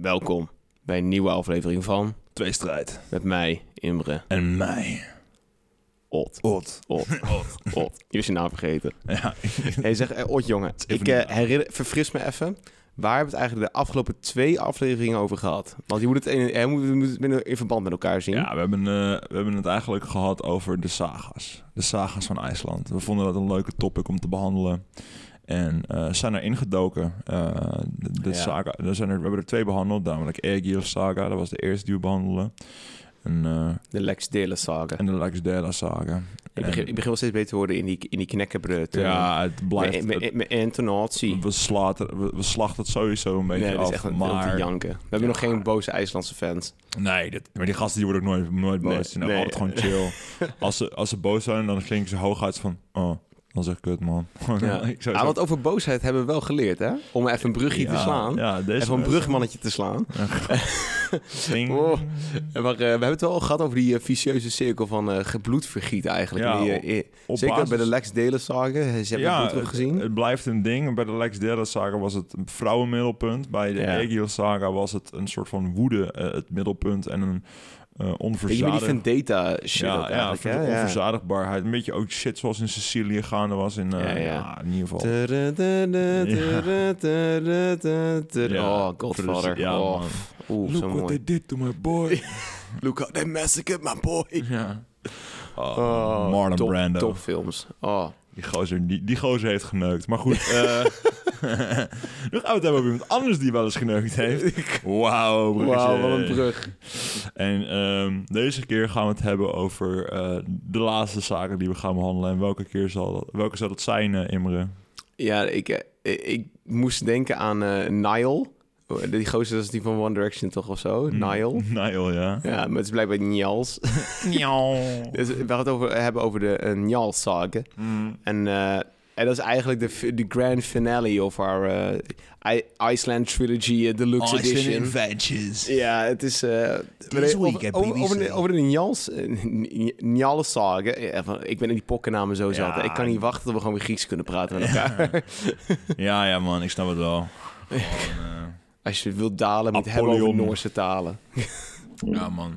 Welkom bij een nieuwe aflevering van Tweestrijd. met mij, Imre, En mij. Ot. Ot. Ot. Ot. Je was je naam vergeten. Ja. Hey, zeg, eh, Ot jongen, even ik eh, niet- herinner, verfris me even. Waar hebben we het eigenlijk de afgelopen twee afleveringen over gehad? Want je moet het in, hij moet, we moeten het in verband met elkaar zien. ja, we hebben, eh, we hebben het eigenlijk gehad over de saga's. De saga's van IJsland. We vonden dat een leuke topic om te behandelen. En eh, zijn er ingedoken. Eh, de de Ja. saga, er zijn er, we hebben er twee behandeld. Namelijk Aegir Saga. Dat was de eerste die we behandelden. En, eh, De Lex Dele saga. en de Laxdela Saga. Ik begin, ik begin wel steeds beter te worden in die, in die knekkenbrut. eh, ja, het blijft... Met intonatie. we, we, we slachten het sowieso een beetje Nee, af. is echt een maar janken. We hebben nog geen boze IJslandse fans. Nee, dit, maar die gasten die worden ook nooit, nooit boos. Nee, die zijn nee. altijd gewoon chill. als, ze, als ze boos zijn, dan klinken ze hooguit van... Oh, dan zeg ik kut, man. Ja. ik zou Ah, zo- want over boosheid hebben we wel geleerd, hè? Om even een brugje te slaan. Ja, deze even een brugmannetje te slaan. Oh. Maar eh, we hebben het wel gehad over die eh, vicieuze cirkel van eh gebloedvergiet eigenlijk. Ja, Die, op zeker basis- bij de Lex Delen zagen. Ze hebben ja, het het, gezien. het blijft een ding. Bij de Lex Della saga was het een vrouwenmiddelpunt. Bij de. Aegir saga was het een soort van woede het middelpunt. En een eh met die onverzadigd... vendetta shit Ja, ja, Ja. onverzadigbaarheid. Een beetje ook shit zoals in Sicilië gaande was. In, eh, Ja, in ieder geval. Oh, Godfather. ja, oh. man. Oeh, Look what mooi. they did to my boy. Look how they massacred my boy. ja. Oh, Oh, Marlon top, Brando. Topfilms. Oh. Die gozer, die, die gozer heeft geneukt. Maar goed, eh nu gaan we het hebben over iemand anders die wel eens geneukt heeft. Wauw. Wauw, wat een brug. En ehm, deze keer gaan we het hebben over eh, de laatste zaken die we gaan behandelen. En welke keer zal dat, welke zal dat zijn, eh, Imre? Ja, ik, eh, ik moest denken aan eh Nile. Die gozer, dat is die van One Direction toch of zo? Mm. Nile. Nile, ja. Ja, maar het is blijkbaar Njals. Dus we gaan het over, hebben over de uh, Njals saga. Mm. En, eh, en dat is eigenlijk de, de grand finale of our eh, Iceland Trilogy eh, Deluxe Edition. Adventures. Ja, het is... eh, This over, week over, de, over de Njals, eh, N- Njals saga. Ja, van- ik ben in die pokkennamen zo zat. Ja. Ik kan niet wachten tot we gewoon weer Grieks kunnen praten met elkaar. Ja, ja, man, ik snap het wel. Gewoon, eh, Als je wilt dalen, hebben over Apollyon. Noorse talen. ja, man.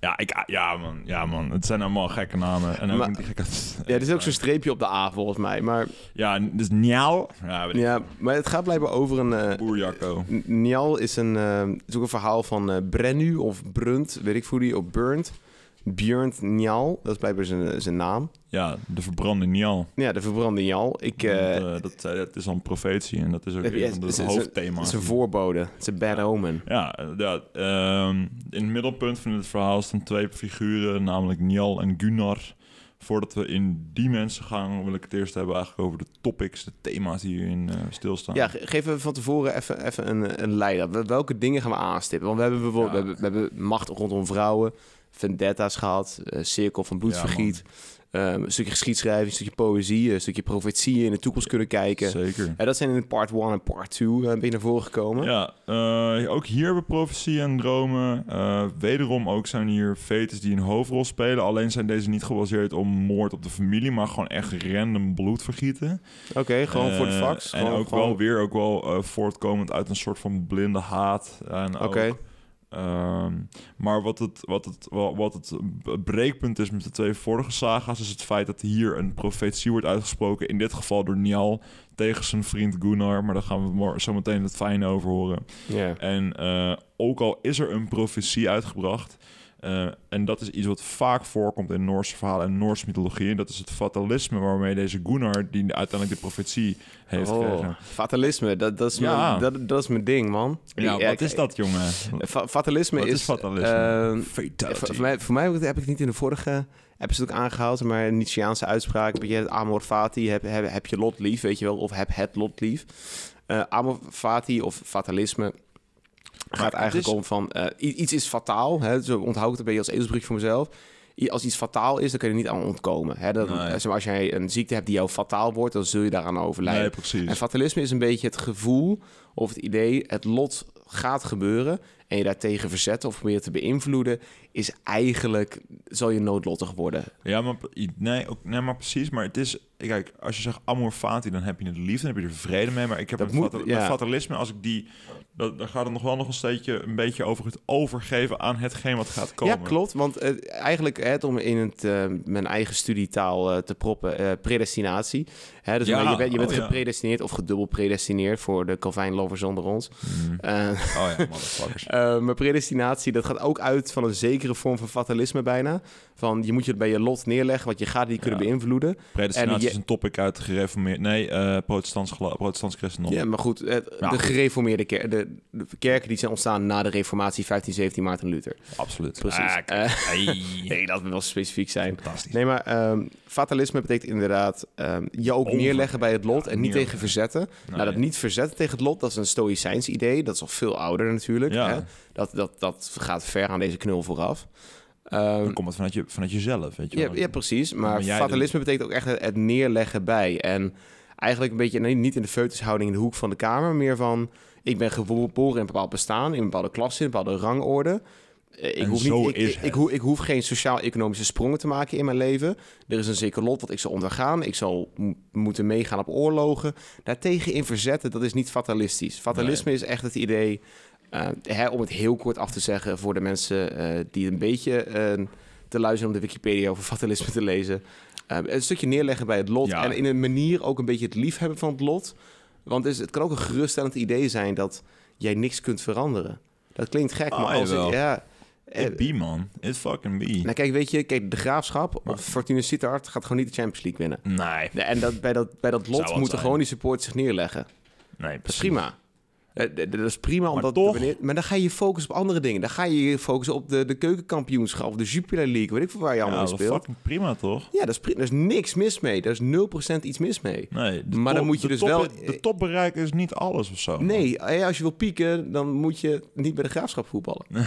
Ja, ik, ja, man. Ja, man. Het zijn allemaal gekke namen. En ook Maar- gekke... Ja, er is ook zo'n streepje op de A volgens mij. Maar, Ja, dus Njal. Ja, maar het gaat blijkbaar over een... eh, Boerjacco. Njal is een, het is ook een verhaal van eh Brennu of Brunt, weet ik hoe die, of Burnt. Björn Njal, dat is blijkbaar zijn, zijn naam. Ja, de verbrande Njal. Ja, de verbrande Njal. Ik, eh, eh, dat, eh, dat is al een profetie en dat is ook een van de het is- het is- hoofdthema's. een voorbode. Het is een bad omen. Ja, eh, ja ehm, in het middelpunt van het verhaal staan twee figuren, namelijk Njal en Gunnar. Voordat we in die mensen gaan, wil ik het eerst hebben eigenlijk over de topics, de thema's die hierin eh stilstaan. Ja, ge- geef even van tevoren even, even een, een leider. Wel- Welke dingen gaan we aanstippen? Want we hebben bijvoorbeeld Ja. we hebben, we hebben macht rondom vrouwen, vendetta's gehad, eh, cirkel van bloedvergiet, ehm, een stukje geschiedschrijving, een stukje poëzie, een stukje profetieën in de toekomst kunnen kijken. Zeker. Ja, dat zijn in part 1 en part 2 een beetje naar voren gekomen. Ja, eh, ook hier hebben we profetie en dromen. Eh, wederom ook zijn hier fetes die een hoofdrol spelen. Alleen zijn deze niet gebaseerd op moord op de familie, maar gewoon echt random bloedvergieten. Oké, gewoon voor de Eh, fax. En ook gewoon- wel weer ook wel eh, voortkomend uit een soort van blinde haat. En Oké. Ehm, maar wat het, wat, het, wa- wat het breekpunt is met de twee vorige saga's... is het feit dat hier een profetie wordt uitgesproken. In dit geval door Njal tegen zijn vriend Gunnar. Maar daar gaan we zo meteen het fijne over horen. En eh, ook al is er een profetie uitgebracht... eh, en dat is iets wat vaak voorkomt in Noorse verhalen en Noorse mythologie. En dat is het fatalisme waarmee deze Gunnar, die uiteindelijk de profetie heeft Oh, gekregen. fatalisme, dat, dat, is Ja. mijn, dat, dat is mijn ding, man. Ja, wat is dat, jongen? Fa- fatalisme Wat is... is fatalisme? Fatality. voor, mij, voor mij heb ik het niet in de vorige episode ook aangehaald, maar een Nietzscheaanse uitspraak. Weet je, het amor fati, heb, heb, heb je lot lief, weet je wel, of heb het lot lief. Eh amor fati of fatalisme gaat eigenlijk is- om van eh, iets is fataal. Hè, zo onthoud ik het een beetje als ezelsbrugje voor mezelf. Als iets fataal is, dan kun je er niet aan ontkomen. Hè? Dat, Nee. als jij een ziekte hebt die jou fataal wordt, dan zul je daaraan overlijden. Nee, precies. En fatalisme is een beetje het gevoel of het idee, het lot gaat gebeuren. En je daartegen verzet of probeert te beïnvloeden, is eigenlijk, zal je noodlottig worden. Ja, maar, nee, ook, nee, maar precies. Maar het is... Kijk, als je zegt amor fati, dan heb je het lief, dan heb je er vrede mee. Maar ik heb Dat moet- ja. met fatalisme, als ik die... Dan, dan gaat het nog wel nog een steentje een beetje over het overgeven aan hetgeen wat gaat komen. Ja, klopt. Want eh, eigenlijk, hè, het om in het, eh, mijn eigen studietaal eh, te proppen, predestinatie. Hè, dus Ja, je bent, je bent oh ja. gepredestineerd of gedubbel predestineerd voor de Calvijn-lovers onder ons. Mm. Oh ja, motherfuckers. Eh, maar predestinatie, dat gaat ook uit van een zekere vorm van fatalisme bijna. Van je moet je het bij je lot neerleggen, want je gaat niet kunnen Ja. beïnvloeden. Predestinatie je- is een topic uit gereformeerd... Nee, eh protestants, protestants christendom. Ja, maar goed, het- Ja, de gereformeerde kerken, de, de kerken die zijn ontstaan na de reformatie 1517 Maarten Luther. Absoluut. Precies. Ah, Eh, hey. nee, dat moet wel specifiek zijn. Fantastisch. Nee, maar ehm, fatalisme betekent inderdaad ehm, je ook Over- neerleggen bij het lot ja, en niet tegen verzetten. Nou, dat niet verzetten tegen het lot, dat is een stoïcijns idee. Dat is al veel ouder natuurlijk. Ja. Hè? Dat, dat, dat gaat ver aan deze knul vooraf. Ehm, Dan komt het vanuit, je, vanuit jezelf, weet je Ja, wel. ja, precies. Maar, fatalisme betekent ook echt het, neerleggen bij. En eigenlijk een beetje nee, niet in de feutushouding in de hoek van de kamer, meer van ik ben geboren in een bepaald bestaan, in een bepaalde klasse, in een bepaalde rangorde. Eh, Ik En hoef, niet, ik, ik, hoef, ik hoef geen sociaal-economische sprongen te maken in mijn leven. Er is een zeker lot wat ik zal ondergaan. Ik zal moeten meegaan op oorlogen. Daartegen in verzetten, dat is niet fatalistisch. Fatalisme is echt het idee, hè, om het heel kort af te zeggen voor de mensen eh, die een beetje eh, te luisteren om de Wikipedia over fatalisme te lezen. Eh, een stukje neerleggen bij het lot Ja. en in een manier ook een beetje het liefhebben van het lot. Want het, kan ook een geruststellend idee zijn dat jij niks kunt veranderen. Dat klinkt gek, Ah, maar als jawel. ja, eh, It be, man. It fucking be. nou kijk, weet je, kijk, de Graafschap of Fortuna Sittard gaat gewoon niet de Champions League winnen. Nee. En dat, bij, dat, bij dat lot moeten gewoon die supporters zich neerleggen. Nee, precies. prima. Eh, Dat is prima, Maar omdat toch- wanneer- maar dan ga je je focussen op andere dingen. Dan ga je je focussen op de, de keukenkampioenschap, of de Jupiler League, weet ik veel waar je allemaal Ja, in dat is speelt. fucking prima, toch? Ja, dat is, er is niks mis mee. Er is 0% iets mis mee. Nee. Maar dan moet je dus top- wel- De top bereiken is niet alles of zo. Nee, eh, als je wil pieken, dan moet je niet bij de graafschap voetballen.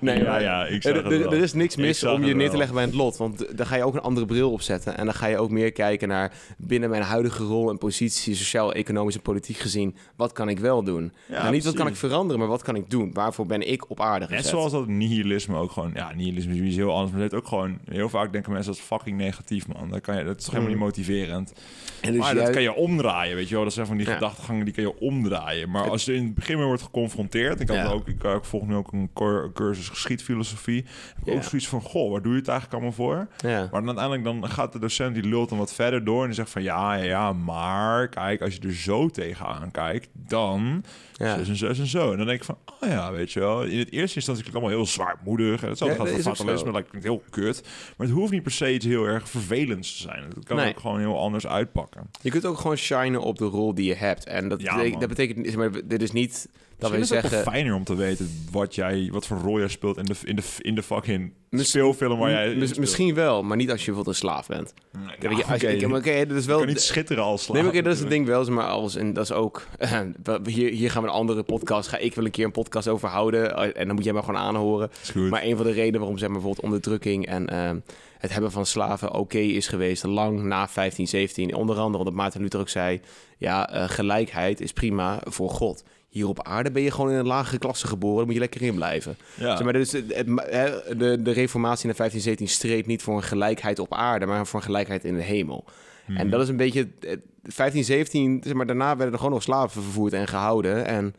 nee, ja, maar- ja, ik er, er- er is niks Ik mis om je neer te leggen bij het lot. Want dan ga je ook een andere bril opzetten. En dan ga je ook meer kijken naar binnen mijn huidige rol en positie, sociaal, economisch en politiek gezien. Wat kan ik wel doen? Ja, nou, niet wat kan ik veranderen, maar wat kan ik doen? Waarvoor ben ik op aarde gezet? Net zoals dat nihilisme ook gewoon... Ja, nihilisme is heel anders. Maar het ook gewoon... Heel vaak denken mensen dat is fucking negatief, man. Dat, kan je, dat is helemaal Mm. niet motiverend. en dus maar dat kan je omdraaien, weet je wel. Dat zijn van die Ja. gedachtegangen, die kan je omdraaien. Maar als je in het begin mee wordt geconfronteerd... Ik, had Ja. ook, ik, ik volg nu ook een cur- cursus geschiedfilosofie. Heb ik Ja. ook zoiets van... Goh, waar doe je het eigenlijk allemaal voor? Maar dan uiteindelijk dan gaat de docent die lult dan wat verder door en die zegt van ja, ja, ja, maar kijk, als je er zo tegenaan kijkt, dan Ja. zus en zus en zo. En dan denk ik van, oh ja, weet je wel. In het eerste instantie klinkt het allemaal heel zwaarmoedig. En hetzelfde Ja, gaat dat voor fatalisme, dat klinkt heel kut. Maar het hoeft niet per se iets heel erg vervelends te zijn. Het kan Nee. ook gewoon heel anders uitpakken. Je kunt ook gewoon shinen op de rol die je hebt. En dat, Ja, betekent, dat betekent zeg maar, dit is niet dat Misschien is het zeggen... fijner om te weten wat jij, wat voor rol jij speelt in de, in de, in de fucking Mis- speelfilm waar jij Mis- misschien wel, maar niet als je bijvoorbeeld een slaaf bent. Nee, nou, oké. ik- maar oké, dat is Je wel. kan niet schitteren als slaaf. Nee, oké, dat is het ding wel, maar als en dat is ook. we- hier, hier gaan we een andere podcast. Ga ik wel een keer een podcast over houden eh, en dan moet jij maar gewoon aanhoren. Maar een van de redenen waarom zeg maar bijvoorbeeld onderdrukking en eh, het hebben van slaven oké is geweest lang na 1517, onder andere omdat Maarten Luther ook zei, ja, eh, gelijkheid is prima voor God. Hier op aarde ben je gewoon in een lagere klasse geboren, moet je lekker in blijven. ja. Zeg maar, dus het, het- hè, de, de reformatie in 1517 streed niet voor een gelijkheid op aarde, maar voor een gelijkheid in de hemel. Mhm. En dat is een beetje... het- 1517, zeg maar, daarna werden er gewoon nog slaven vervoerd en gehouden. En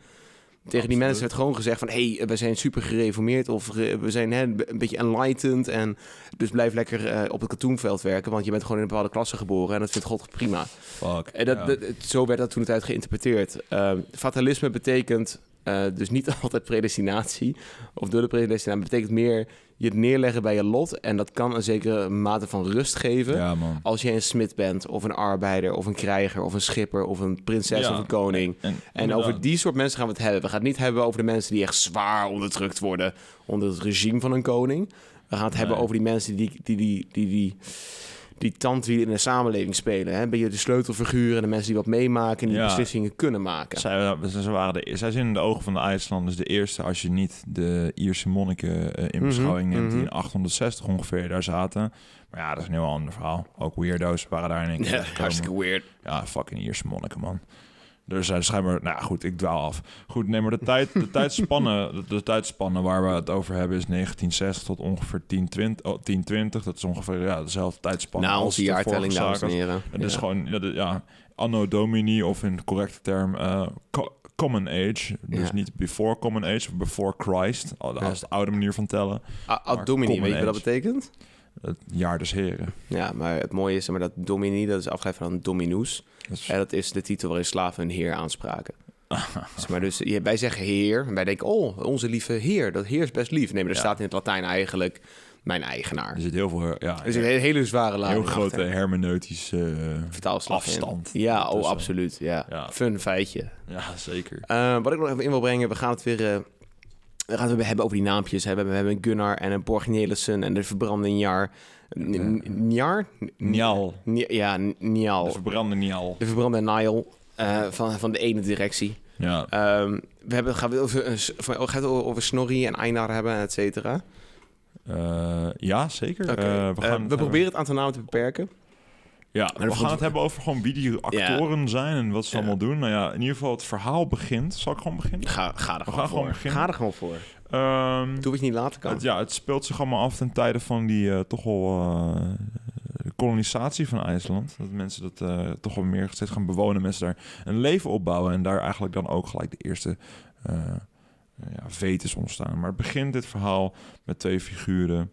tegen die mensen werd gewoon gezegd van... hé, hey, we zijn super gereformeerd of we zijn hè, een beetje enlightened. En dus blijf lekker eh, op het katoenveld werken... want je bent gewoon in een bepaalde klasse geboren... en dat vindt God prima. Fuck. En dat, ja. dat- het- zo werd dat toen het uit geïnterpreteerd. Uh, fatalisme betekent eh, dus niet altijd predestinatie of door de predestinatie. Het betekent meer je het neerleggen bij je lot. En dat kan een zekere mate van rust geven. ja. Als je een smid bent, of een arbeider, of een krijger, of een schipper, of een prinses Ja. of een koning. En, over die soort mensen gaan we het hebben. We gaan het niet hebben over de mensen die echt zwaar onderdrukt worden onder het regime van een koning. We gaan het hebben over die mensen die die, die, die, die, die tandwielen in de samenleving spelen. Hè? Ben je de sleutelfiguren en de mensen die wat meemaken en die Ja. beslissingen kunnen maken. Zij, ze waren de, zij zijn in de ogen van de IJslanders de eerste als je niet de Ierse monniken eh, in Mhm, beschouwing neemt die mhm. in 860 ongeveer daar zaten. Maar ja, dat is een heel ander verhaal. Ook weirdo's waren daar in één keer Ja, hartstikke weird. Ja, fucking Ierse monniken, man. Er zijn schijnbaar... Nou ja, goed, ik dwaal af. Goed, nee, maar de, tijd, de, tijdspannen, de, de tijdspannen waar we het over hebben... is 1960 tot ongeveer 1020. Oh, 1020. Dat is ongeveer ja, dezelfde tijdspanne Na als onze jaartelling, dames en heren. Het is gewoon, ja, de- ja, anno domini, of in correcte term, co- common age. Dus Ja. niet before common age, of before Christ. Al- Dat Ja. is de oude manier van tellen. Ad Maar Domini, weet je wat dat betekent? Het jaar des heren. Ja, maar het mooie is maar, dat Domini, dat is afgeleid van Dominus. Dat is- En dat is de titel waarin slaven hun heer aanspraken. Maar dus wij zeggen heer, en wij denken, oh, onze lieve heer, dat heer is best lief. Nee, maar er Ja. staat in het Latijn eigenlijk mijn eigenaar. er zit heel veel, ja, Er is een hele, zware heel lading grote achter. hermeneutische... eh, in. afstand Ja, oh, absoluut. Ja. Ja. Fun feitje. ja, zeker. Eh, wat ik nog even in wil brengen, we gaan het weer... eh, we gaan het hebben over die naampjes. Hè. We, hebben, we hebben Gunnar en een Borgnelissen en de verbrande Njar. Njar? Njal. Ja, Njal. De verbrande Njal. De verbrande Nile eh, van, van de ene directie. Ja. Ehm, we hebben, gaan we over, een oh, gaat het over Snorri en Einar hebben, et cetera. Eh, ja, zeker. Eh, we Eh, gaan we proberen het aantal namen te beperken. Ja, we gaan vond- het hebben over gewoon wie die actoren zijn en wat ze Ja. allemaal doen. Nou ja, in ieder geval het verhaal begint. Zal ik gewoon beginnen? Ga, ga er We gewoon voor. gewoon. Ga er gewoon voor. Ehm, Doe wat je niet laten kan. het, ja, het speelt zich allemaal af ten tijde van die eh, toch wel eh, kolonisatie van IJsland. Dat mensen dat eh, toch wel meer steeds gaan bewonen. Mensen daar een leven opbouwen en daar eigenlijk dan ook gelijk de eerste eh ja, vetes ontstaan. Maar het begint dit verhaal met twee figuren.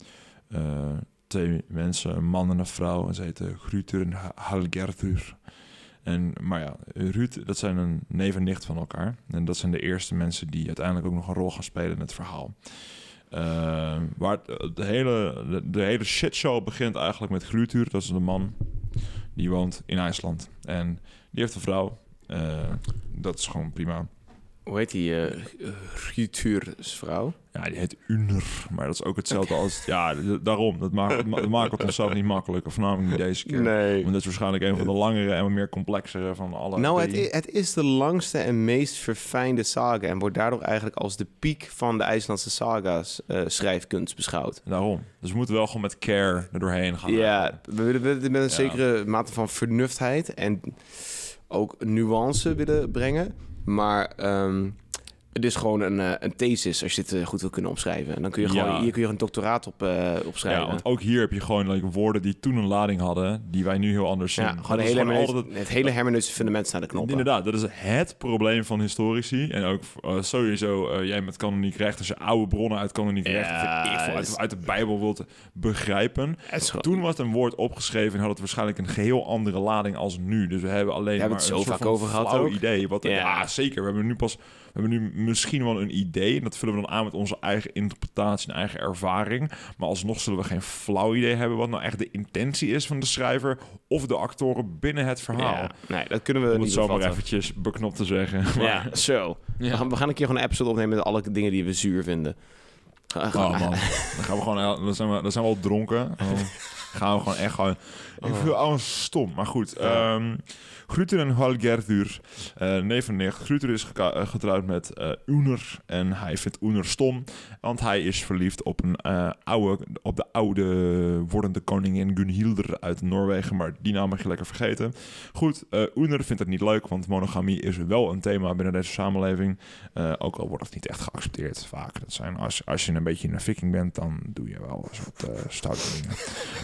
Eh, twee mensen, een man en een vrouw. En ze heten Grutur en Ha- Halgerdur. En, maar ja, Ruud, dat zijn een neef en nicht van elkaar. En dat zijn de eerste mensen die uiteindelijk ook nog een rol gaan spelen in het verhaal. Eh, waar het- de, hele, de hele shitshow begint eigenlijk met Grutur. Dat is de man die woont in IJsland. En die heeft een vrouw. Eh, dat is gewoon prima. Hoe heet die uh, vrouw? Ja, die heet Uner. Maar dat is ook hetzelfde als... Ja, daarom. Dat maakt, dat maakt het onszelf niet makkelijk. Of namelijk niet deze keer. Nee. Want dat is waarschijnlijk een van de langere en meer complexere van alle Nou, het is, het is de langste en meest verfijnde saga en wordt daardoor eigenlijk als de piek van de IJslandse saga's eh, schrijfkunst beschouwd. Daarom. Dus we moeten wel gewoon met care er doorheen gaan. Ja, we willen we willen met een Ja. zekere mate van vernuftheid en ook nuance willen brengen. Maar ehm, het is gewoon een, eh, een thesis als je dit eh, goed wil kunnen omschrijven. En dan kun je gewoon, Ja. hier kun je een doctoraat op, eh opschrijven. Ja, want ook hier heb je gewoon like, woorden die toen een lading hadden, die wij nu heel anders zien. Ja, gewoon hele gewoon hermeneut- altijd- het hele hermeneutische fundament naar de knoppen. Inderdaad, dat is het probleem van historici. En ook sowieso, jij met kanoniek recht, als je oude bronnen uit kanoniek recht, Ja, uit, is- uit de Bijbel wilt begrijpen. Gewoon- Toen was een woord opgeschreven en had het waarschijnlijk een geheel andere lading als nu. Dus we hebben alleen hebben maar het zo vaak over gehad idee. Wat, ja. Ja. zeker. We hebben nu pas, we hebben nu misschien wel een idee. En dat vullen we dan aan met onze eigen interpretatie en eigen ervaring. Maar alsnog zullen we geen flauw idee hebben wat nou echt de intentie is van de schrijver of de actoren binnen het verhaal. Ja, nee, dat kunnen we Om het niet zomaar bevatten. eventjes beknopt te zeggen. Maar- Ja, zo. We, gaan, we gaan een keer gewoon een episode opnemen met alle dingen die we zuur vinden. Ga- Oh man, dan gaan we gewoon, dan zijn we, dan zijn we al dronken. Dan gaan we gewoon echt gewoon, ik vind het allemaal stom. Maar goed, Ja. ehm Gruter en Halgerdur, eh neef en nicht. Gruter is eh, getrouwd met Uner en hij vindt Uner stom, want hij is verliefd op een oude, op de oude wordende koningin Gunhilder uit Noorwegen, maar die naam mag je lekker vergeten. Goed, Uner vindt het niet leuk, want monogamie is wel een thema binnen deze samenleving. Ook al wordt het niet echt geaccepteerd vaak. Dat zijn, als, als je een beetje een viking bent, dan doe je wel eens wat eh, stoute dingen.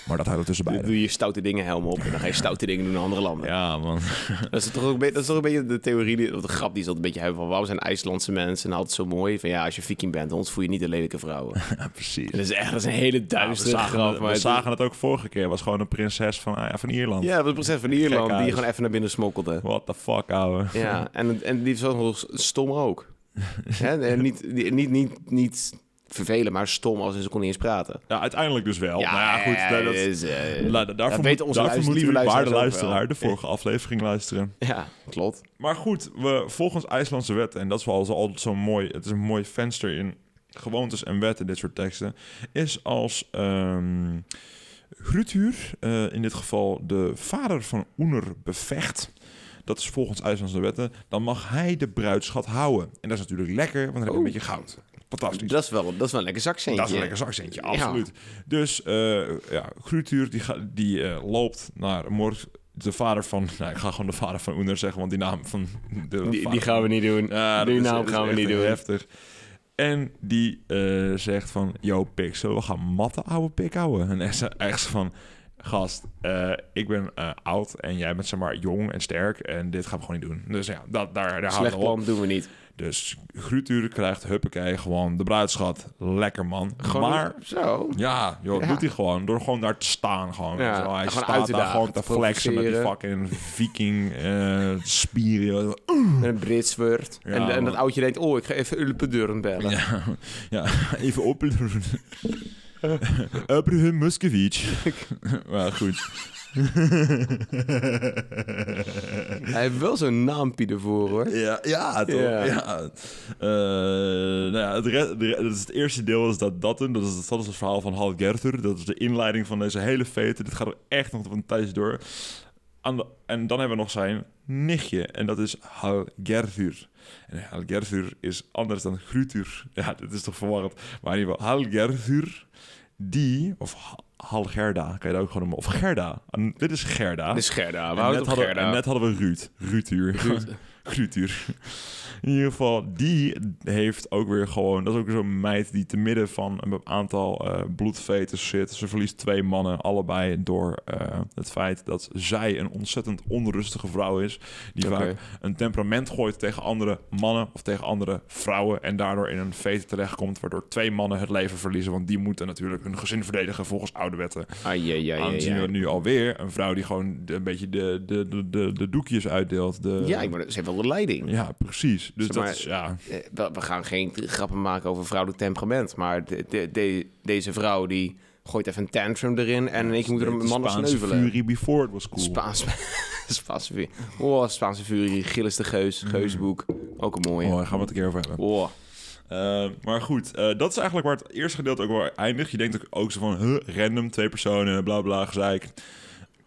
Maar dat houdt er tussen Dan beiden. doe je stoute dingen helm op en dan ga je stoute dingen doen in andere landen. Ja, man. Dat, is toch ook een beetje, dat is toch een beetje de theorie, die, of de grap die ze altijd een beetje hebben van waarom zijn IJslandse mensen nou altijd zo mooi? Van ja, als je viking bent, dan voel je niet de lelijke vrouwen. Ja, precies. En dat is echt dat is een hele duistere grap. het, maar we zagen het ook vorige keer. was gewoon een prinses van, ah ja, van Ierland. Ja, was de prinses van Ierland die gewoon even naar binnen smokkelde. What the fuck, ouwe. Ja, en, en die ook nog stom ook. Hè? En niet, niet, niet, niet vervelen, maar stom als ze kon niet eens praten. Ja, uiteindelijk dus wel. Ja, nou ja, goed. dat, dat, is, eh, la- daarvoor weten moet- onze daarvoor jullie, waarde luisteraar, de vorige aflevering luisteren. ja, klopt. Maar goed, we, volgens IJslandse wetten, en dat is wel zo- altijd zo mooi, het is een mooi venster in gewoontes en wetten, dit soort teksten, is als Grutur, eh, in dit geval de vader van Oener, bevecht, dat is volgens IJslandse wetten, dan mag hij de bruidschat houden. En dat is natuurlijk lekker, want dan heb je een Oeh. beetje goud. Fantastisch. Dat is wel, dat is wel een lekker zakcentje. Dat is een lekker zakcentje, Ja. absoluut. Dus eh ja, Grutur die, die eh, loopt naar de vader van... Nou, ik ga gewoon de vader van Oener zeggen, want die naam van... De Die, gaan we niet doen. Ja, die naam is gaan we niet doen. Heftig. En die eh, zegt van... Yo, pik, zullen we gaan matten, ouwe pik, ouwe? En echt, echt van... Gast, ik ben oud en jij bent zeg maar jong en sterk. En dit gaan we gewoon niet doen. Dus ja, dat, daar, daar houden Slecht we op. plan doen we niet. Dus Grutuur krijgt huppakee gewoon de bruidschat. Lekker man. Gewoon maar zo. ja, joh, Ja. doet hij gewoon. Door gewoon daar te staan gewoon. Ja, wel. Hij gewoon staat daar dagen, gewoon te flexen met die fucking viking eh spieren. Met een Brits woord. Ja, en, en dat oudje denkt, oh, ik ga even Ulpendurren bellen. Ja, ja, even op. Abraham Muscovich. maar goed. Hij heeft wel zo'n naampje ervoor, hoor. Ja, ja, toch? Ja. Ja. Eh, nou ja, het, re- de re- dat is het eerste deel is dat dat Dat is, dat is het verhaal van Hal Gerther. Dat is de inleiding van deze hele fete. Dit gaat er echt nog een tijdje door. De- en dan hebben we nog zijn nichtje. En dat is Hal Gerther. En Hal Gerther is anders dan Grutur. Ja, dit is toch verwarrend. Maar in ieder geval, Hal Gerther, die... Of Ha- Hal Gerda, kan je dat ook gewoon noemen. Of Gerda. En dit is Gerda. Dit is Gerda. En We houden net, hadden, Gerda. en net hadden we Ruud. Ruutuur. Ruud. Grutuur. In ieder geval, die heeft ook weer gewoon... Dat is ook zo'n meid die te midden van een aantal bloedveten zit. Ze verliest twee mannen, allebei door eh, het feit dat zij een ontzettend onrustige vrouw is. Die vaak een temperament gooit tegen andere mannen of tegen andere vrouwen. En daardoor in een fete terechtkomt, waardoor twee mannen het leven verliezen. Want die moeten natuurlijk hun gezin verdedigen volgens oude wetten. Aangezien ai. we nu alweer een vrouw die gewoon een beetje de, de, de, de, de doekjes uitdeelt. De, Ja, ik maar ze heeft wel de leiding. ja, precies. Dus Zeg maar, dat is, ja... Eh, we, gaan geen grappen maken over vrouwelijk temperament. Maar de, de, de- deze vrouw die gooit even een tantrum erin. En in één keer moet er een man Spaanse sneuvelen. fury before it was cool. Spaanse, Spaanse furie. Oh, Spaanse furie. Gilles de Geus. Geusboek. Ook een mooie. Oh, daar gaan we het een keer over hebben. Oh. Uh, maar goed, uh, dat is eigenlijk waar het eerste gedeelte ook wel eindigt. Je denkt ook, ook zo van, huh, random, twee personen, bla bla, gezeik.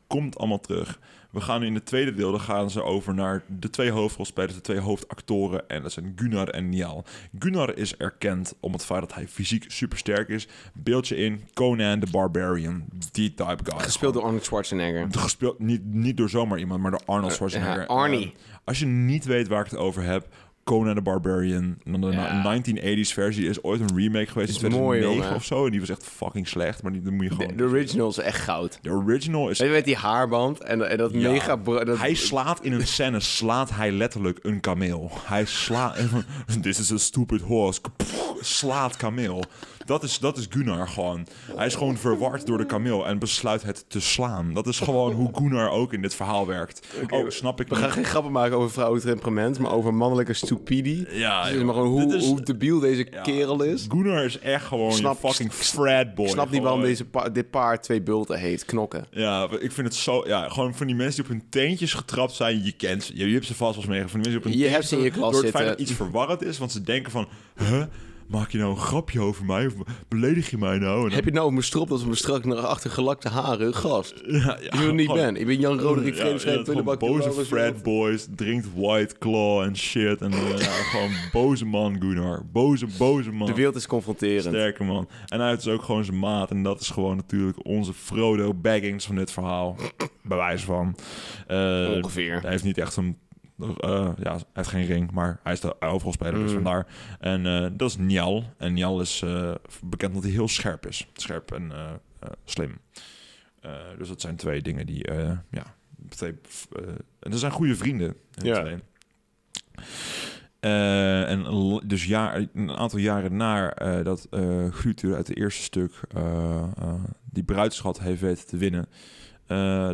Komt allemaal terug. We gaan nu in het tweede deel, dan gaan ze over naar de twee hoofdrolspelers, de twee hoofdactoren. En dat zijn Gunnar en Niall. Gunnar is erkend om het feit dat hij fysiek supersterk is. Beeldje in, Conan the Barbarian. Die type guy. Gespeeld door Arnold Schwarzenegger. Gespeeld, niet, niet door zomaar iemand, maar door Arnold Schwarzenegger. Ja, Arnie. Uh, als je niet weet waar ik het over heb, Conan the Barbarian. De Ja. 1980s versie is ooit een remake geweest in Is mooi, 2009 jongen. of zo. En die was echt fucking slecht, maar die, die moet je De, gewoon... de original is echt goud. De original is... Weet je, met die haarband en, en dat Ja. mega... Dat, Hij slaat in een scène, slaat hij letterlijk een kameel. Hij slaat... This is a stupid horse. Pff, slaat kameel. Dat is, dat is Gunnar gewoon. Hij is gewoon verward door de kameel en besluit het te slaan. Dat is gewoon hoe Gunnar ook in dit verhaal werkt. oh, snap ik we niet. gaan geen grappen maken over vrouwelijk temperament, maar over mannelijke stupidity. Ja, Dus maar gewoon hoe, is- hoe debiel deze Ja. kerel is. Gunnar is echt gewoon Snap- je fucking frat boy. Ik snap niet waarom deze pa- dit paar twee bulten heet. Knokken. Ja, ik vind het zo... Ja, gewoon van die mensen die op hun teentjes getrapt zijn. Je kent. Je, je hebt ze vast wel eens. Van die mensen die op hun Je hebt ze in je klas Door het feit dat iets verwarrend is. Want ze denken van... Huh? Maak je nou een grapje over mij? Of beledig je mij nou? Dan- Heb je nou op mijn strop dat we me strak naar achter gelakte haren? Gast. Ja, ja, Ik wil niet ben. Ik ben Jan Roderick Ja, ja, gewoon boze frat boys, drinkt white claw en shit. En eh, ja, gewoon boze man, Gunnar. Boze, boze man. De wereld is confronterend. Sterke man. En hij heeft dus ook gewoon zijn maat. En dat is gewoon natuurlijk onze Frodo Baggins van dit verhaal. Bewijs van. Eh, Ongeveer. Hij heeft niet echt een... eh, ja, hij heeft geen ring, maar hij is de hoofdrolspeler, dus Mm. vandaar. En eh, dat is Njal. En Njal is eh, bekend omdat hij heel scherp is. Scherp en slim. Dus dat zijn twee dingen die, ja... Twee, en dat zijn goede vrienden. Ja. en dus jaar, een aantal jaren na dat Grutur uit het eerste stuk die bruidschat heeft weten te winnen,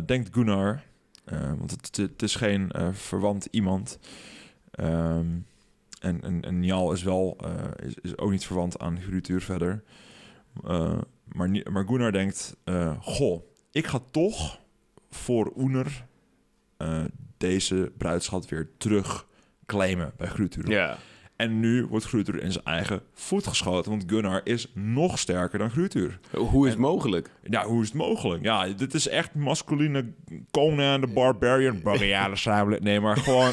denkt Gunnar, want het, is geen eh, verwant iemand, ehm, en, en, en Njal is wel eh, is, is ook niet verwant aan Grutur verder, Eh, maar, maar Gunnar denkt, eh, goh, ik ga toch voor Oener eh, deze bruidschat weer terug claimen bij Grutur. Ja. En nu wordt Grutur in zijn eigen voet geschoten, want Gunnar is nog sterker dan Grutur. Hoe is het mogelijk? Ja, hoe is het mogelijk? Ja, dit is echt masculine Conan de Barbarian. Barbarian. Nee, maar gewoon...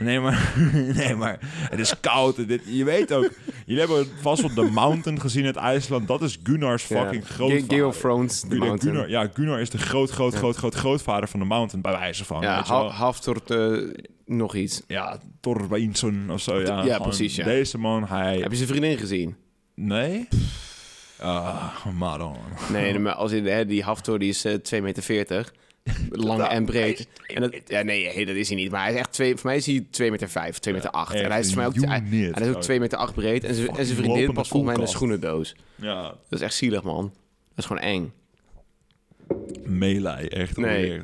Nee, maar, nee, maar het is koud. Dit, je weet ook, jullie hebben vast wel The Mountain gezien uit IJsland. Dat is Gunnar's fucking Ja. grootvader. Ga- Game of Thrones, The Gunnar, Mountain. Ja, Gunnar is de groot, groot, groot, groot, grootvader van de Mountain, bij wijze van. Ja, ha Haftort, eh, nog iets. ja, Torreinsson of zo. Ja, Ja, precies, ja. Deze man, hij... Heb je zijn vriendin gezien? Nee? Ah, maar dan. Nee, maar als in, hè, die Haftor die is eh 2,40 meter. Lang en breed. En dat, ja, nee, dat is hij niet. Maar hij is echt twee, voor mij is hij 2 meter 5, 2 meter 8. echt en hij is voor mij ook, hij, unit, hij is ook zo. 2 meter 8 breed. En zijn, en zijn vriendin past volgens mij in een schoenendoos. Ja, Dat is echt zielig, man. Dat is gewoon eng. melee, echt. Nee.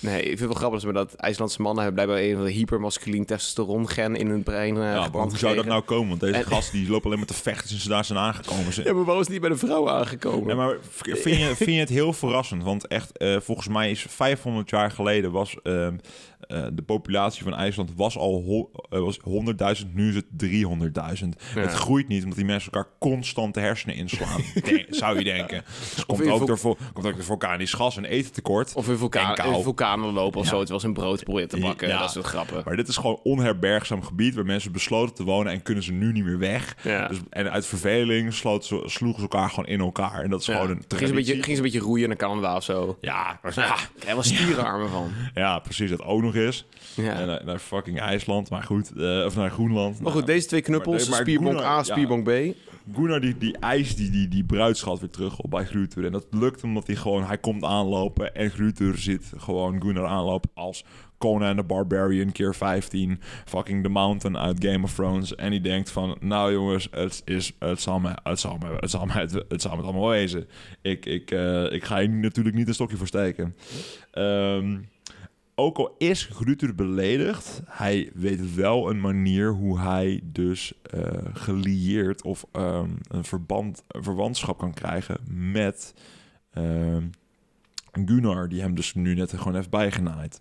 Nee, ik vind het wel grappig dat, dat IJslandse mannen hebben blijkbaar een van de hypermasculien testosteron gen in hun brein eh Ja, maar hoe zou dat nou komen? Want deze En- gasten die lopen alleen maar te vechten sinds ze daar zijn aangekomen. Ze- Ja, maar waarom is het niet bij de vrouwen aangekomen? Ja, maar vind je, vind je het heel verrassend? Want echt, eh, volgens mij is 500 jaar geleden was ehm, eh, de populatie van IJsland was al eh, was 100.000, nu is het 300.000. Ja. Het groeit niet omdat die mensen elkaar constant de hersenen inslaan, denk- zou je denken. Dus komt in ook, door, komt ook door vulkanisch gas en etentekort. Of een vulkaan, vulkanen lopen of Ja. zo. Het was een brood proberen te bakken. Ja. Dat soort grappen. Maar dit is gewoon onherbergzaam gebied waar mensen besloten te wonen en kunnen ze nu niet meer weg. Dus, en uit verveling ze, sloegen ze elkaar gewoon in elkaar. En dat is gewoon een ging, ze een traditie. beetje, ging ze een beetje roeien naar Canada of zo. Ja, maar- Ja, wel stierenarmen van. ja, precies. Dat ook nog eens. Ja. En naar, naar fucking IJsland, maar goed. eh, of naar Groenland. Maar goed, deze twee knuppels, maar- maar spierbonk Gunnar- A, spierbonk B. Gunnar die, die eist die, die, die bruidschat weer terug op bij Grutur. En dat lukt omdat hij gewoon... Hij komt aanlopen en Grutur zit gewoon Gunnar aanlopen als Conan the Barbarian keer 15. Fucking The Mountain uit Game of Thrones. En die denkt van... Nou jongens, het, is, het, zal, me, het, zal, me, het, zal, me, het, het zal me het allemaal wezen. Ik, ik, eh, ik ga hier natuurlijk niet een stokje voor steken. Ehm, ook al is Grutur beledigd, hij weet wel een manier hoe hij dus eh gelieerd of ehm, een verband, een verwantschap kan krijgen met ehm Gunnar, die hem dus nu net gewoon heeft bijgenaaid.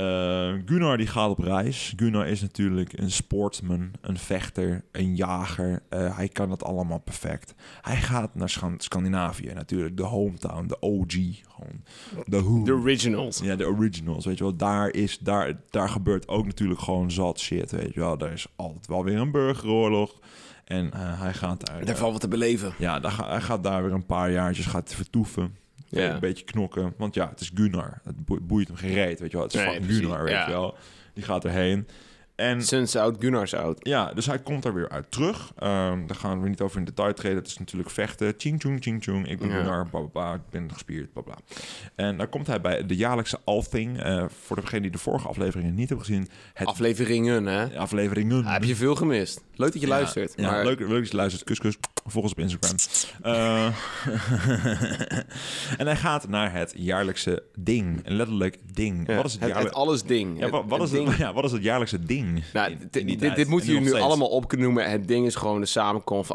Eh, Gunnar die gaat op reis. Gunnar is natuurlijk een sportsman, een vechter, een jager. Eh, hij kan dat allemaal perfect. Hij gaat naar Scan- Scandinavië, natuurlijk de hometown, de OG, gewoon de who. De originals. Ja, de originals, weet je wel. Daar, is, daar, daar gebeurt ook natuurlijk gewoon zat shit, weet je wel. Daar is altijd wel weer een burgeroorlog. En eh, hij gaat daar... Daar valt wat te beleven. ja, daar hij gaat daar weer een paar jaartjes gaat vertoeven. Ja. Een beetje knokken. Want ja, het is Gunnar. Het boe- boeit hem gereed, weet je wel. Het is Nee, precies, Gunnar, weet ja. je wel. Die gaat erheen. En Suns out, Gunnars out. ja, dus hij komt daar weer uit terug. Ehm, daar gaan we niet over in detail treden. Het is natuurlijk vechten. Ching, chung, ching, chung. Ik ben Ja. Gunnar, bla, bla, bla. Ik ben gespierd, bla, bla. En daar komt hij bij de jaarlijkse Althing. Eh voor degene die de vorige afleveringen niet hebben gezien. Het Afleveringen, hè? afleveringen. Ah, heb je veel gemist. Leuk dat je Ja, luistert. Ja, maar leuk, leuk dat je luistert. Kus, kus. Volg ons op Instagram. Eh, en hij gaat naar het jaarlijkse ding. Letterlijk ding. Ja, Wat is het, het, alles ding. Ja, wat, wat Het is het, ja, wat is het jaarlijkse ding? Nou, in- dit- in dit, moeten En jullie nu nog steeds. allemaal opnoemen. Het ding is gewoon de samenkomst.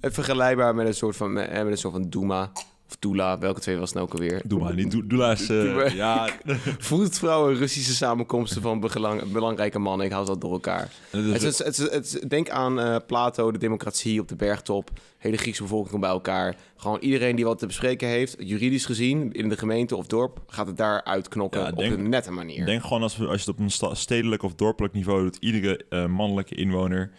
Vergelijkbaar met een soort van, met een soort van Doema. Of Doula. Welke twee was het nou ook alweer? Doe maar niet. Doe, doe laat, eh, Doe maar. ja, Voetvrouwen, Russische samenkomsten van belang- belangrijke mannen. Ik hou ze al door elkaar. het Het is, is, het is, het is- denk aan eh, Plato, de democratie op de bergtop. Hele Griekse bevolking komt bij elkaar. Gewoon iedereen die wat te bespreken heeft, juridisch gezien, in de gemeente of dorp, gaat het daar uitknokken Ja, op een nette manier. denk gewoon als, als je het op een stedelijk of dorpelijk niveau doet, iedere eh, mannelijke inwoner.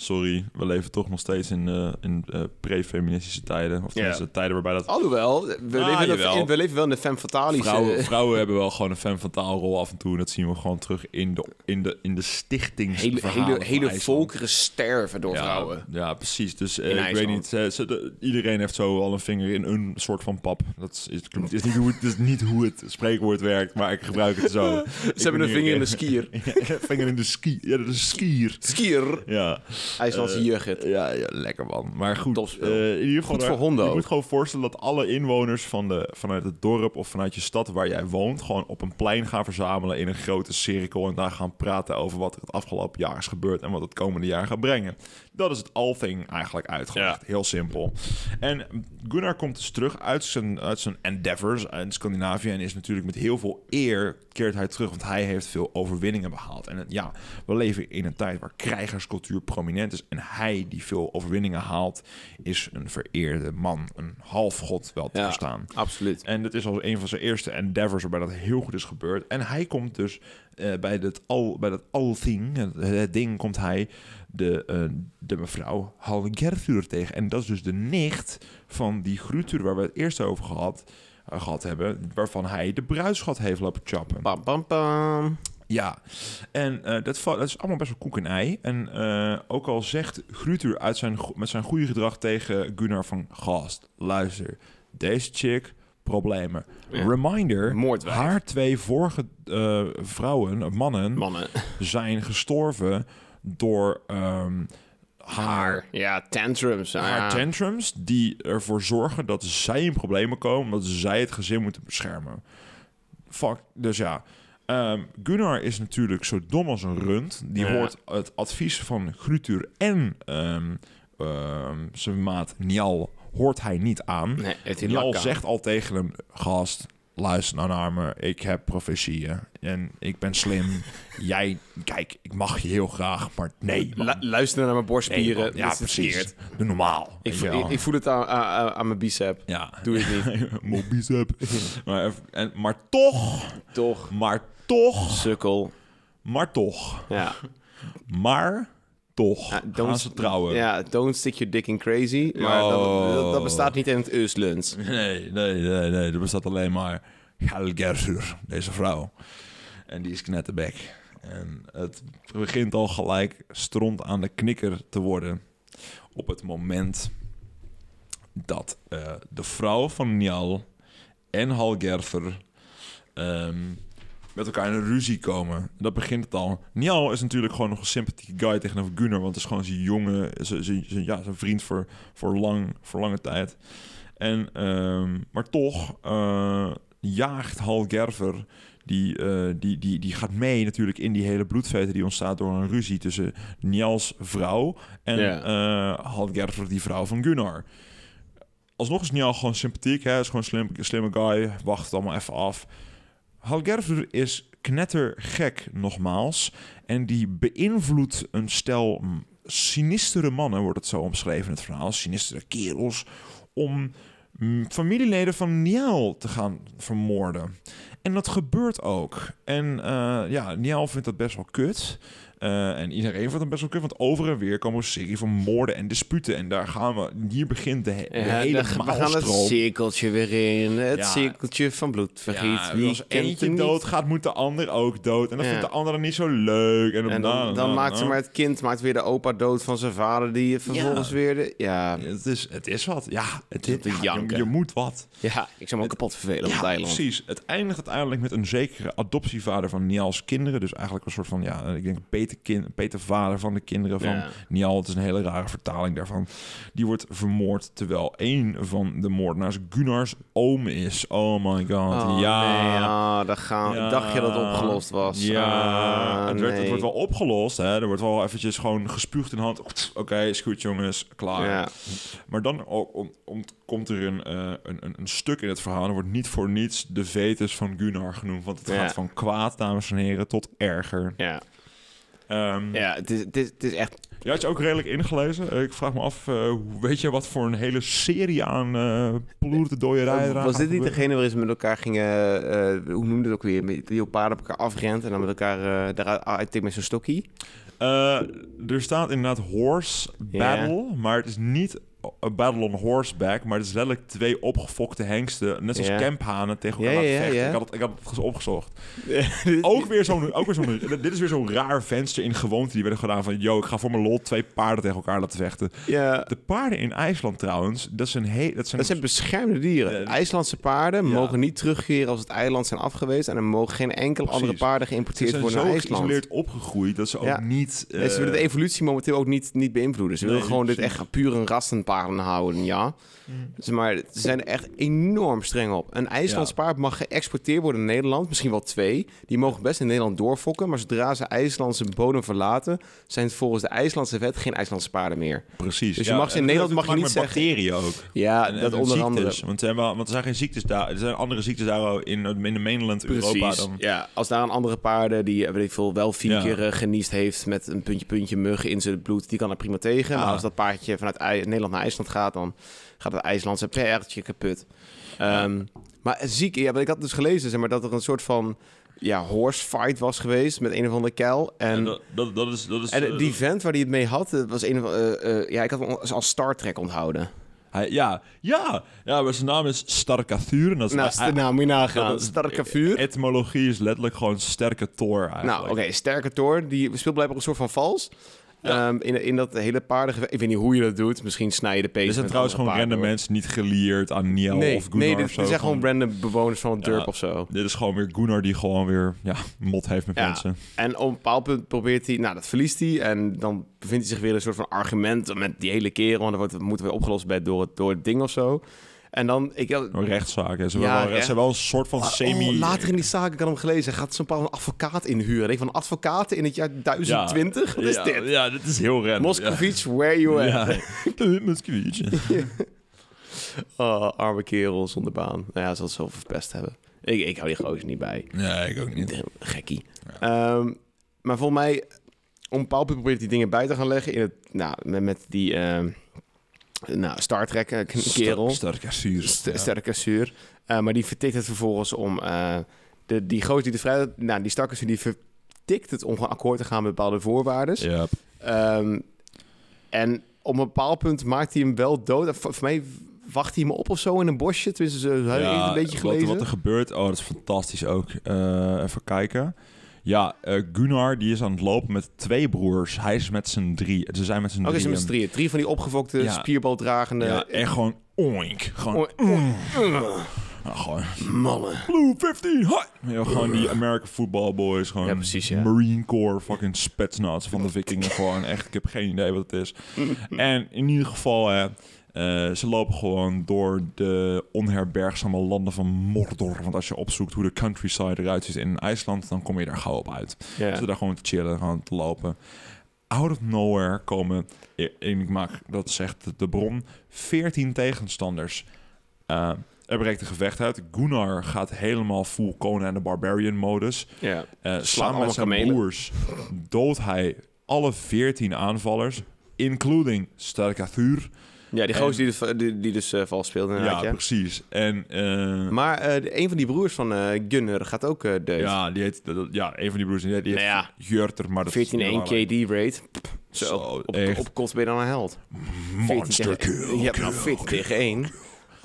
Sorry, we leven toch nog steeds in, eh, in eh, pre-feministische tijden. Of tenminste tijden waarbij dat Alhoewel, we, leven jawel. in, we leven wel in de femme. Vrouwen, vrouwen hebben wel gewoon een femme fatale rol af en toe. En dat zien we gewoon terug in de, in de, in de stichtingsverhalen hele, hele, volkeren sterven door ja, vrouwen. Ja, precies. Dus eh, ik weet niet. ze- ze- de- iedereen heeft zo al een vinger in een soort van pap. Dat is, is, niet, hoe het, is niet hoe het spreekwoord werkt, maar ik gebruik het zo. Ze hebben een vinger in de skier. vinger in de ski. Ja, dat is een skier. Skier. Ja. IJslandse Eh, jeugd. Ja, ja, lekker man. Maar goed, eh, in ieder geval, Goed voor honden Je moet gewoon voorstellen dat alle inwoners van de, vanuit het dorp of vanuit je stad waar jij woont, gewoon op een plein gaan verzamelen in een grote cirkel en daar gaan praten over wat er het afgelopen jaar is gebeurd en wat het komende jaar gaat brengen. Dat is het Althing eigenlijk uitgelegd. Heel simpel. En Gunnar komt dus terug uit zijn, uit zijn endeavors in Scandinavië en is natuurlijk met heel veel eer keert hij terug, want hij heeft veel overwinningen behaald. En het- ja, we leven in een tijd waar krijgerscultuur prominent prominent is. En hij, die veel overwinningen haalt, is een vereerde man. Een halfgod wel te Ja. verstaan. Absoluut. En dit is al een van zijn eerste endeavors waarbij dat heel goed is gebeurd. En hij komt dus eh, bij, dat al, bij dat al-thing, het, het ding, komt hij de, eh, de mevrouw tegen. En dat is dus de nicht van die Grutur waar we het eerst over gehad, eh, gehad hebben. Waarvan hij de bruidschat heeft lopen chappen. Bam, bam, bam. Ja, en eh, dat, dat is allemaal best wel koek en ei. En eh, ook al zegt Grutur uit zijn, met zijn goede gedrag tegen Gunnar van... Gast, luister, deze chick, problemen. Ja. Reminder, Moordwijf. haar twee vorige eh, vrouwen, mannen, Mannen. zijn gestorven door ehm, haar. Ja, tantrums. Ah, haar ja. tantrums... die ervoor zorgen dat zij in problemen komen... omdat zij het gezin moeten beschermen. Fuck, dus ja... Ehm, Gunnar is natuurlijk zo dom als een rund. Die Ja. hoort het advies van Grutur en ehm, ehm, zijn maat Nial hoort hij niet aan. Nee, aan. zegt al tegen hem, gast, luister nou naar me. Ik heb profetieën en ik ben slim. Jij, kijk, ik mag je heel graag, maar nee. man. Luister naar mijn borstspieren. Ja, precies. Doe normaal. Ik, voel- ik, ik het aan, aan, aan mijn bicep. ja. Doe het niet. Mijn bicep. maar, en, maar toch, Toch. maar toch, Sukkel. maar toch, Ja. maar toch Ja, gaan ze trouwen. Ja, don't stick your dick in crazy. Maar dat, dat, dat bestaat niet in het Uslands. Nee, nee, nee, nee. Er bestaat alleen maar Helgerfur, deze vrouw. En die is knetterbek. En het begint al gelijk stront aan de knikker te worden. Op het moment dat eh, de vrouw van Njal en Halgerfer ehm, met elkaar in een ruzie komen. Dat begint het al. Njal is natuurlijk gewoon nog een sympathieke guy tegenover Gunnar. Want het is gewoon zijn jongen, zijn, zijn, zijn- ja, zijn vriend voor, voor, lang, voor lange tijd. En, ehm, maar toch eh, jaagt Halgerver... Die, eh, die, die, die gaat mee natuurlijk in die hele bloedveten die ontstaat door een ruzie tussen Njals vrouw en Ja. eh Halgerver, die vrouw van Gunnar. Alsnog is Njal gewoon sympathiek, hè? is gewoon een slim, slimme guy, wacht het allemaal even af. Halgerver is knettergek, nogmaals. En die beïnvloedt een stel sinistere mannen, wordt het zo omschreven in het verhaal. Sinistere kerels, om familieleden van Niall te gaan vermoorden. En dat gebeurt ook. En eh, ja, Niall vindt dat best wel kut. Eh, en iedereen vindt het best wel kut, want over en weer komen een serie van moorden en disputen. En daar gaan we, hier begint de, he- de Ja, hele dan- we gaan het cirkeltje weer in. Het Ja. cirkeltje van bloedvergiet. Ja, Wie als eentje dood gaat, moet de ander ook dood. En dan Ja. vindt de andere niet zo leuk. En, En dan, dan maakt ze maar het kind maakt weer de opa dood van zijn vader, die vervolgens Ja. weer de... Ja, Het is, het is wat. Ja, het is, te ja, je, janken. je moet wat. ja, ik zou me ook kapot vervelen op Ja, het eiland. precies. Het eindigt uiteindelijk met een zekere adoptievader van Nials kinderen. Dus eigenlijk een soort van, ja, ik denk peterkind, petervader van de kinderen van Ja. Nial. Het is een hele rare vertaling daarvan. Die wordt vermoord terwijl een van de moordenaars Gunnars oom is. Oh my god. Oh, ja. nee, ah, dan gaan, Ja. dacht je dat het opgelost was. Ja, Ah, het, werd, het wordt wel opgelost. Hè? Er wordt wel eventjes gewoon gespuugd in hand. Oké, is goed jongens, klaar. Ja. Maar dan ook, om, om- komt er een, eh, een, een, een stuk in het verhaal. Er wordt niet voor niets de vetus van Gunnar genoemd. Want het Ja. gaat van kwaad, dames en heren, tot erger. Ja, Ehm, ja het, is, het, is, het is echt... Je had je ook redelijk ingelezen. Eh, ik vraag me af, eh, weet je wat voor een hele serie aan uh, ploerte dooierijen eraan was gaat dit niet degene waarin ze met elkaar gingen... eh, hoe noemde het ook weer? Met- op paarden op elkaar afrent en dan met elkaar uh, daaruit uit met zo'n stokkie? Uh, er staat inderdaad horse battle, maar het is niet a battle on horseback, maar het is letterlijk twee opgefokte hengsten, net zoals Ja. kemphanen tegen elkaar ja. Ik, had het, ik had het opgezocht. ook weer zo'n, ook weer zo'n, dit is weer zo'n raar venster in gewoonte die werden gedaan van, yo, ik ga voor mijn lol twee paarden tegen elkaar laten vechten. De paarden in IJsland trouwens, dat zijn heel, dat zijn, Dat zijn beschermde dieren. IJslandse paarden ja. mogen niet terugkeren als het eiland zijn afgeweest. En er mogen geen enkele Precies. andere paarden ze geïmporteerd zijn worden zo naar IJsland. geïsoleerd opgegroeid dat ze ook Ja. niet... Nee, ze willen de eh, evolutie momenteel ook niet, niet beïnvloeden. Ze Nee, willen gewoon dit echt puur een rassen paarden houden, ja. Mm. Maar ze zijn er echt enorm streng op. Een IJslands paard mag geëxporteerd worden in Nederland. Misschien wel twee. Die mogen best in Nederland doorfokken. Maar zodra ze IJslandse bodem verlaten... zijn het volgens de IJslandse wet geen IJslandse paarden meer. Precies. Dus je mag ze in Nederland mag je niet zeggen- bacteriën ook. Ja, En- dat onder ziektes. andere. Want, er zijn wel- want er zijn geen ziektes daar. Er zijn andere ziektes daar in, in de mainland Europa dan. Ja, als daar een andere paarden die weet ik veel, wel vier Ja. keer eh, geniest heeft met een puntje puntje muggen in zijn bloed, die kan er prima tegen. Maar Ah. als dat paardje vanuit Nederland naar IJsland gaat, dan gaat het IJslandse paardje kapot. Ehm, maar ziek, ja, ik had dus gelezen zeg maar, dat er een soort van ja, horse fight was geweest met een of andere kuil. En, En dat, dat, dat is... Dat is en eh, die vent waar hij het mee had, het was een of eh, eh, ja, ik had hem als Star Trek onthouden. hij, ja, ja, ja, maar zijn naam is dat is, Nou, hij- nou moet je nagaan. dat is- Sterke vuur. Etymologie is letterlijk gewoon sterke Thor eigenlijk. Nou, oké, sterke Thor, die speelt blijkbaar een soort van vals. Ja. Ehm, in, in dat hele paardengevecht. Ik weet niet hoe je dat doet. Misschien snij je de pees Er zijn trouwens gewoon random mensen niet gelieerd aan Niel. Nee, of Gunnar nee of dit, zo. dit zijn gewoon random bewoners van het Ja. dorp of zo. Dit is gewoon weer Gunnar die gewoon weer ja, mot heeft met Ja. mensen. En op een bepaald punt probeert hij... Nou, dat verliest hij. En dan bevindt hij zich weer in een soort van argument met die hele kerel. En dan wordt, moet weer opgelost bij, door, het, door het ding of zo. En dan... Ik, Een rechtszaak. Ze, Ja, hebben wel, ze wel een soort van Oh, semi... later in die zaak, ik had hem gelezen, gaat zo'n bepaald advocaat inhuren. Ik van advocaten in het jaar 1020? Wat is ja, dit? Ja, dit is heel random. Moskovits, where you at? Ja. Moskovits. Oh, arme kerel zonder baan. Nou ja, ze had zoveel verpest hebben. Ik, ik hou die gozer niet bij. Nee, ik ook niet. Gekkie. Ehm, maar volgens mij, om een punt probeert hij dingen bij te gaan leggen in het, nou, met, met die ehm, nou, Star Trek eh, kerel. Sterke zuur. St- Sterke zuur. Eh, maar die vertikt het vervolgens om eh, de, die gozer die de vrij, nou, die zuur, die vertikt het om gewoon akkoord te gaan met bepaalde voorwaarden. Ja. Ehm, en op een bepaald punt maakt hij hem wel dood. Voor, voor mij wacht hij hem op of zo in een bosje. Tenminste, ik Ja, een beetje wat, gelezen. wat er gebeurt, oh, dat is fantastisch ook. Even kijken. Ja, eh, Gunnar die is aan het lopen met twee broers. Hij is met z'n drie. Ze zijn met z'n Ook is drieën. met z'n drieën. Drie van die opgefokte, Ja. spierbaldragende... Ja, en gewoon oink. Gewoon, Oh, oh, oh, ja, gewoon mannen. Blue 15, hi! Ja, gewoon die American football boys. Gewoon Ja, precies, ja. Marine Corps, fucking spetsnaz van de vikingen. gewoon echt, ik heb geen idee wat het is. en in ieder geval, hè, eh, ze lopen gewoon door de onherbergzame landen van Mordor. Want als je opzoekt hoe de countryside eruit ziet in IJsland, dan kom je daar gauw op uit. Ze daar gewoon te chillen, gewoon te lopen. Out of nowhere komen, en ik maak, dat zegt de bron, 14 tegenstanders. Eh, er breekt een gevecht uit. Gunnar gaat helemaal full Conan the Barbarian modus. ja. Eh samen met zijn kamelen. broers doodt hij alle 14 aanvallers, including Sterkathur. Ja, die gozer die dus, die, die dus eh, vals speelde Ja, ja. precies. En eh, Maar de- een van die broers van Gunner gaat ook eh deed. ja, die heet, ja, een van die broers, die heet, Nou ja. Jurter, maar dat is 14-1 niet belangrijk. KD rate. Zo, Zo, op, echt. op kost ben je dan een held. 14 Monster tegen, kill. Je hebt nou 14 tegen 1.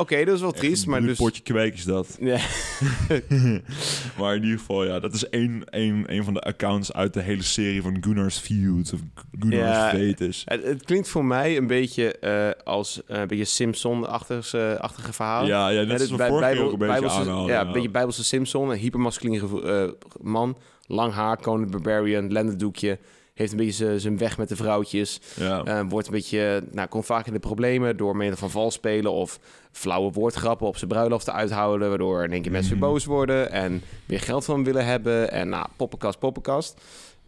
Oké, dat is wel triest, maar Een dus... potje kweek is dat. Ja, Maar in ieder geval, ja, dat is één, één, één van de accounts uit de hele serie van Gunnar's Feuds of Gunnar's Ja, Vetus. het, het klinkt voor mij een beetje eh, als eh, een beetje Simpson-achtige achtige verhaal. Ja, ja, dus is vorige Bijbel- ook een beetje Bijbelse- aanhalen. Ja, een beetje Bijbelse Simpson. Een hypermasculien gevo- eh, man. Lang haar, the Barbarian, lendendoekje. Heeft een beetje zijn weg met de vrouwtjes. Ja. Eh, wordt een beetje, nou, komt vaak in de problemen door middel van vals spelen of flauwe woordgrappen op zijn bruiloft te uithouden, waardoor in één keer mensen Mhm. weer boos worden en weer geld van willen hebben. En nou, poppenkast, poppenkast.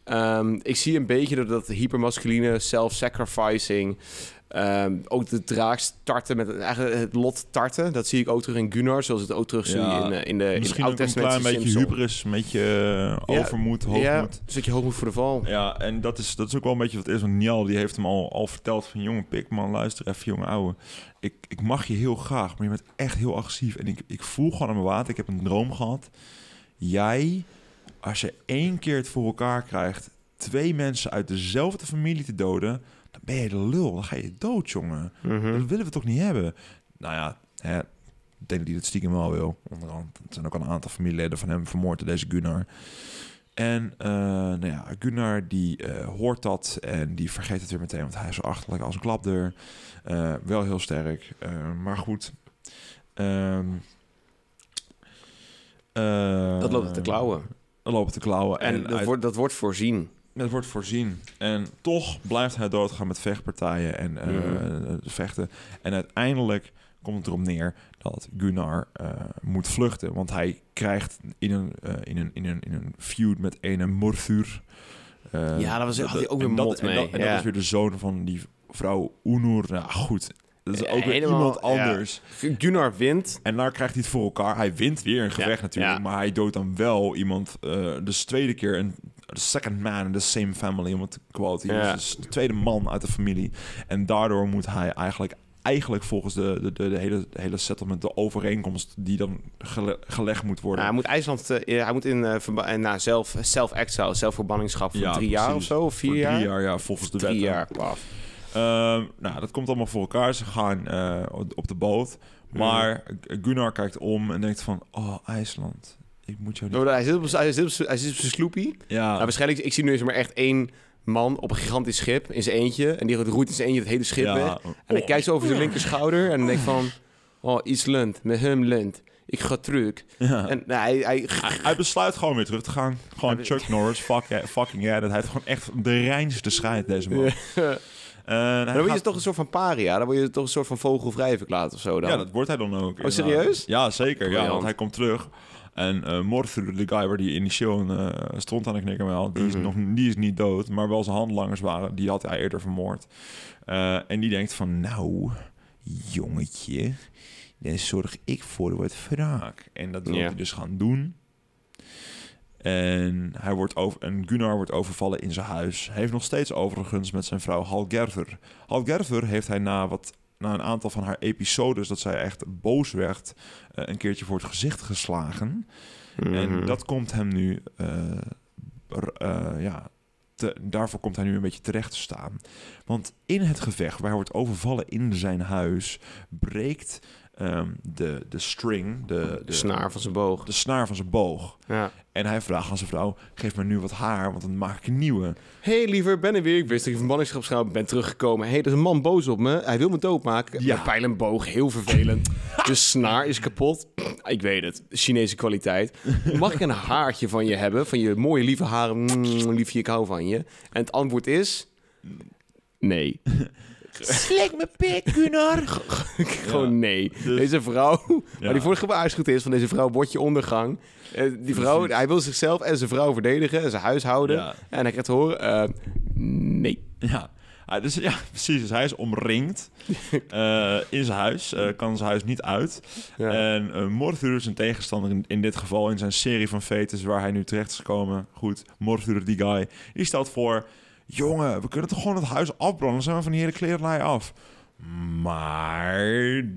Ehm, ik zie een beetje dat dat hypermasculine, self-sacrificing, ehm, ook de draak starten met eigenlijk het lot tarten. Dat zie ik ook terug in Gunnar, zoals ik het ook terug zie Ja, in, eh, in de, in Misschien ook een klein beetje hubris, een beetje eh, Ja, overmoed, Ja, hoogmoed. een stukje hoogmoed voor de val. Ja, en dat is, dat is ook wel een beetje wat is. Want Nial die heeft hem al, al verteld van... jonge pik, man, luister even, jonge ouwe. Ik, ik mag je heel graag, maar je bent echt heel agressief. En ik, ik voel gewoon aan mijn water. Ik heb een droom gehad. Jij, als je één keer het voor elkaar krijgt... twee mensen uit dezelfde familie te doden... ben je de lul. Dan ga je dood, jongen. Mhm. Dat willen we toch niet hebben? Nou ja, hè, ik denk dat hij dat stiekem wel wil. Onder andere, er zijn ook al een aantal familieleden van hem vermoord deze Gunnar. En eh, nou ja, Gunnar die eh, hoort dat en die vergeet het weer meteen, want hij is zo achterlijk als een klapdeur. Eh, wel heel sterk, maar goed. Ehm, eh, Dat loopt te klauwen. Dat loopt te klauwen. En, En, dat, uit- wordt, dat wordt voorzien. Het wordt voorzien. En toch blijft hij doodgaan met vechtpartijen en eh, Mhm. vechten. En uiteindelijk komt het erop neer dat Gunnar eh, moet vluchten. Want hij krijgt in een, eh, in een, in een, in een feud met ene Morthur. eh, Ja, dat was- had hij ook weer dat- mot en dat- mee, En ja. dat is weer de zoon van die vrouw Unur. Nou goed, dat is ook weer helemaal, iemand ja. anders. Gunnar wint. En daar krijgt hij het voor elkaar. Hij wint weer een gevecht Ja, natuurlijk. ja. Maar hij doodt dan wel iemand. eh dus tweede keer een the second man in the same family. Om het te quote. Dus de tweede man uit de familie. En daardoor moet hij eigenlijk... Eigenlijk volgens de, de, de, de hele, de hele settlement, de overeenkomst die dan gele- gelegd moet worden. Hij moet IJsland, eh, hij moet in eh, verba- eh, nou, zelf, self-exile, zelfverbanningschap voor Ja, drie jaar of zo, of vier Voor jaar? Drie jaar, ja, volgens de Drie wet. jaar. Wauw. Ehm, nou, dat komt allemaal voor elkaar. Ze gaan op de boot. Maar Gunnar kijkt om en denkt van... Oh, IJsland. Ik moet jou niet... Oh, Hij zit op zijn- hij zit op hij zit op zijn sloepie. Ja, Nou, waarschijnlijk, ik zie nu eens maar echt één man op een gigantisch schip in zijn eentje. En die roeit in zijn eentje het hele schip weg. En hij Oh. kijkt zo over zijn linker schouder en dan denkt van... Oh, Island, met hem land. Ik ga terug. Ja. En nou, hij, hij, besluit gewoon weer terug te gaan. Gewoon Chuck Norris, fuck yeah, fucking yeah. Dat hij heeft gewoon echt de reinste scheid, deze man. Ja. Hij dan word je gaat- toch een soort van paria. Dan word je toch een soort van vogelvrij verklaard of zo dan. Ja, dat wordt hij dan ook. Oh, serieus? Ja, zeker. Ja, want hij komt terug. En Morthur, de guy waar die initieel een uh, stond aan de knikker die, is Mhm. nog, die is niet dood, maar wel zijn handlangers waren. Die had hij eerder vermoord. Eh, en die denkt van, nou, jongetje, dan zorg ik voor wat wraak. En dat wil Ja. hij dus gaan doen. En, hij wordt over, en Gunnar wordt overvallen in zijn huis. Hij heeft nog steeds overigens met zijn vrouw Halgerver. Halgerver heeft hij na, wat, na een aantal van haar episodes... dat zij echt boos werd, eh, een keertje voor het gezicht geslagen. En Mhm. dat komt hem nu... eh, eh, ja, te- daarvoor komt hij nu een beetje terecht te staan. Want in het gevecht waar hij wordt overvallen in zijn huis... breekt ehm, de, de string, de, De snaar van zijn boog. de snaar van zijn boog. Ja. En hij vraagt aan zijn vrouw: geef me nu wat haar, want dan maak ik een nieuwe. hey, liever, ben er weer. Ik wist dat je verbanningschapschaal ben teruggekomen. hey, er is een man boos op me. Hij wil me doodmaken. Ja. Met pijl en boog, heel vervelend. De snaar is kapot. Ik weet het, Chinese kwaliteit. Mag ik een haartje van je hebben? Van je mooie lieve haren. Mm, liefje, ik hou van je. En het antwoord is... Nee. Slik me pik, Gunnar. Gewoon nee. dus- Deze vrouw, Ja. waar die vorige gewaarschuwd is van deze vrouw, wordt je ondergang. Eh, die vrouw, Precies. hij wil zichzelf en zijn vrouw verdedigen en zijn huishouden. Ja. En hij krijgt te horen, eh, nee. Ja. Ah, dus, ja, precies. Dus hij is omringd eh, in zijn huis. eh, kan zijn huis niet uit. Ja. En uh, Morthur is een tegenstander in, in dit geval in zijn serie van fetes waar hij nu terecht is gekomen. Goed, Morthur, die guy, die stelt voor... Jongen, we kunnen toch gewoon het huis afbranden? Dan zijn we van die hele klerenlei af. Maar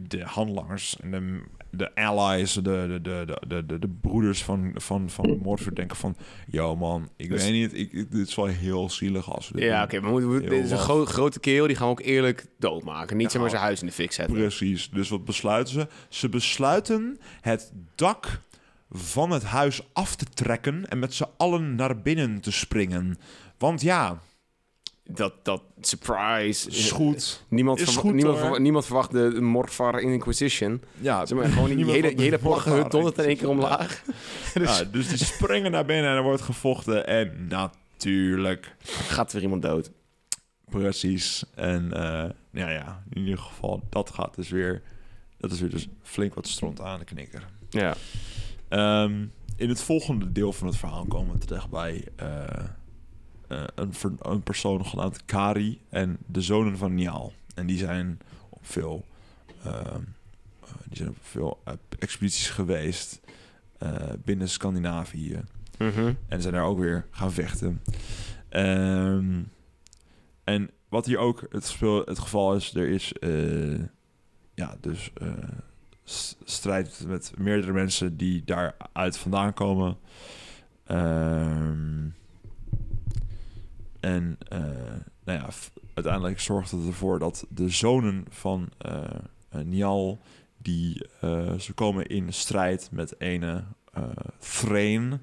de handlangers en de, de allies, de, de, de, de, de, de, de broeders van, van, van Morthur denken van... Yo man, ik Dus- weet niet, ik, dit is wel heel zielig als we dit Ja, doen." oké, maar we dit is een gro- grote kerel, die gaan we ook eerlijk doodmaken. Niet Ja. zeg maar zijn huis in de fik zetten. Precies. Dus wat besluiten ze? Ze besluiten het dak van het huis af te trekken en met z'n allen naar binnen te springen. Want ja, Dat, dat, surprise. is goed. Niemand, Is verwa- goed, niemand, verwa- niemand verwacht de Morfar Inquisition. Ja, Zeg maar, gewoon die hele, die hele de plagge hut dondert in één keer omlaag. dus Ja, dus die springen naar binnen en er wordt gevochten. En natuurlijk, gaat weer iemand dood. precies. En eh, ja, ja, in ieder geval, dat gaat dus weer... Dat is weer dus flink wat stront aan de knikker. Ja. Ehm, in het volgende deel van het verhaal komen we terecht bij eh, een, ver- een persoon genaamd Kari en de zonen van Nial. En die zijn op veel, ehm, eh, die zijn op veel eh, expedities geweest eh, binnen Scandinavië. Mhm. En zijn daar ook weer gaan vechten. Ehm, en wat hier ook het, speel, het geval is, er is eh, ja, dus eh, strijd met meerdere mensen die daaruit vandaan komen. Ehm, en eh, nou ja, uiteindelijk zorgt het ervoor dat de zonen van Nial, die ze komen in strijd met ene Thrain.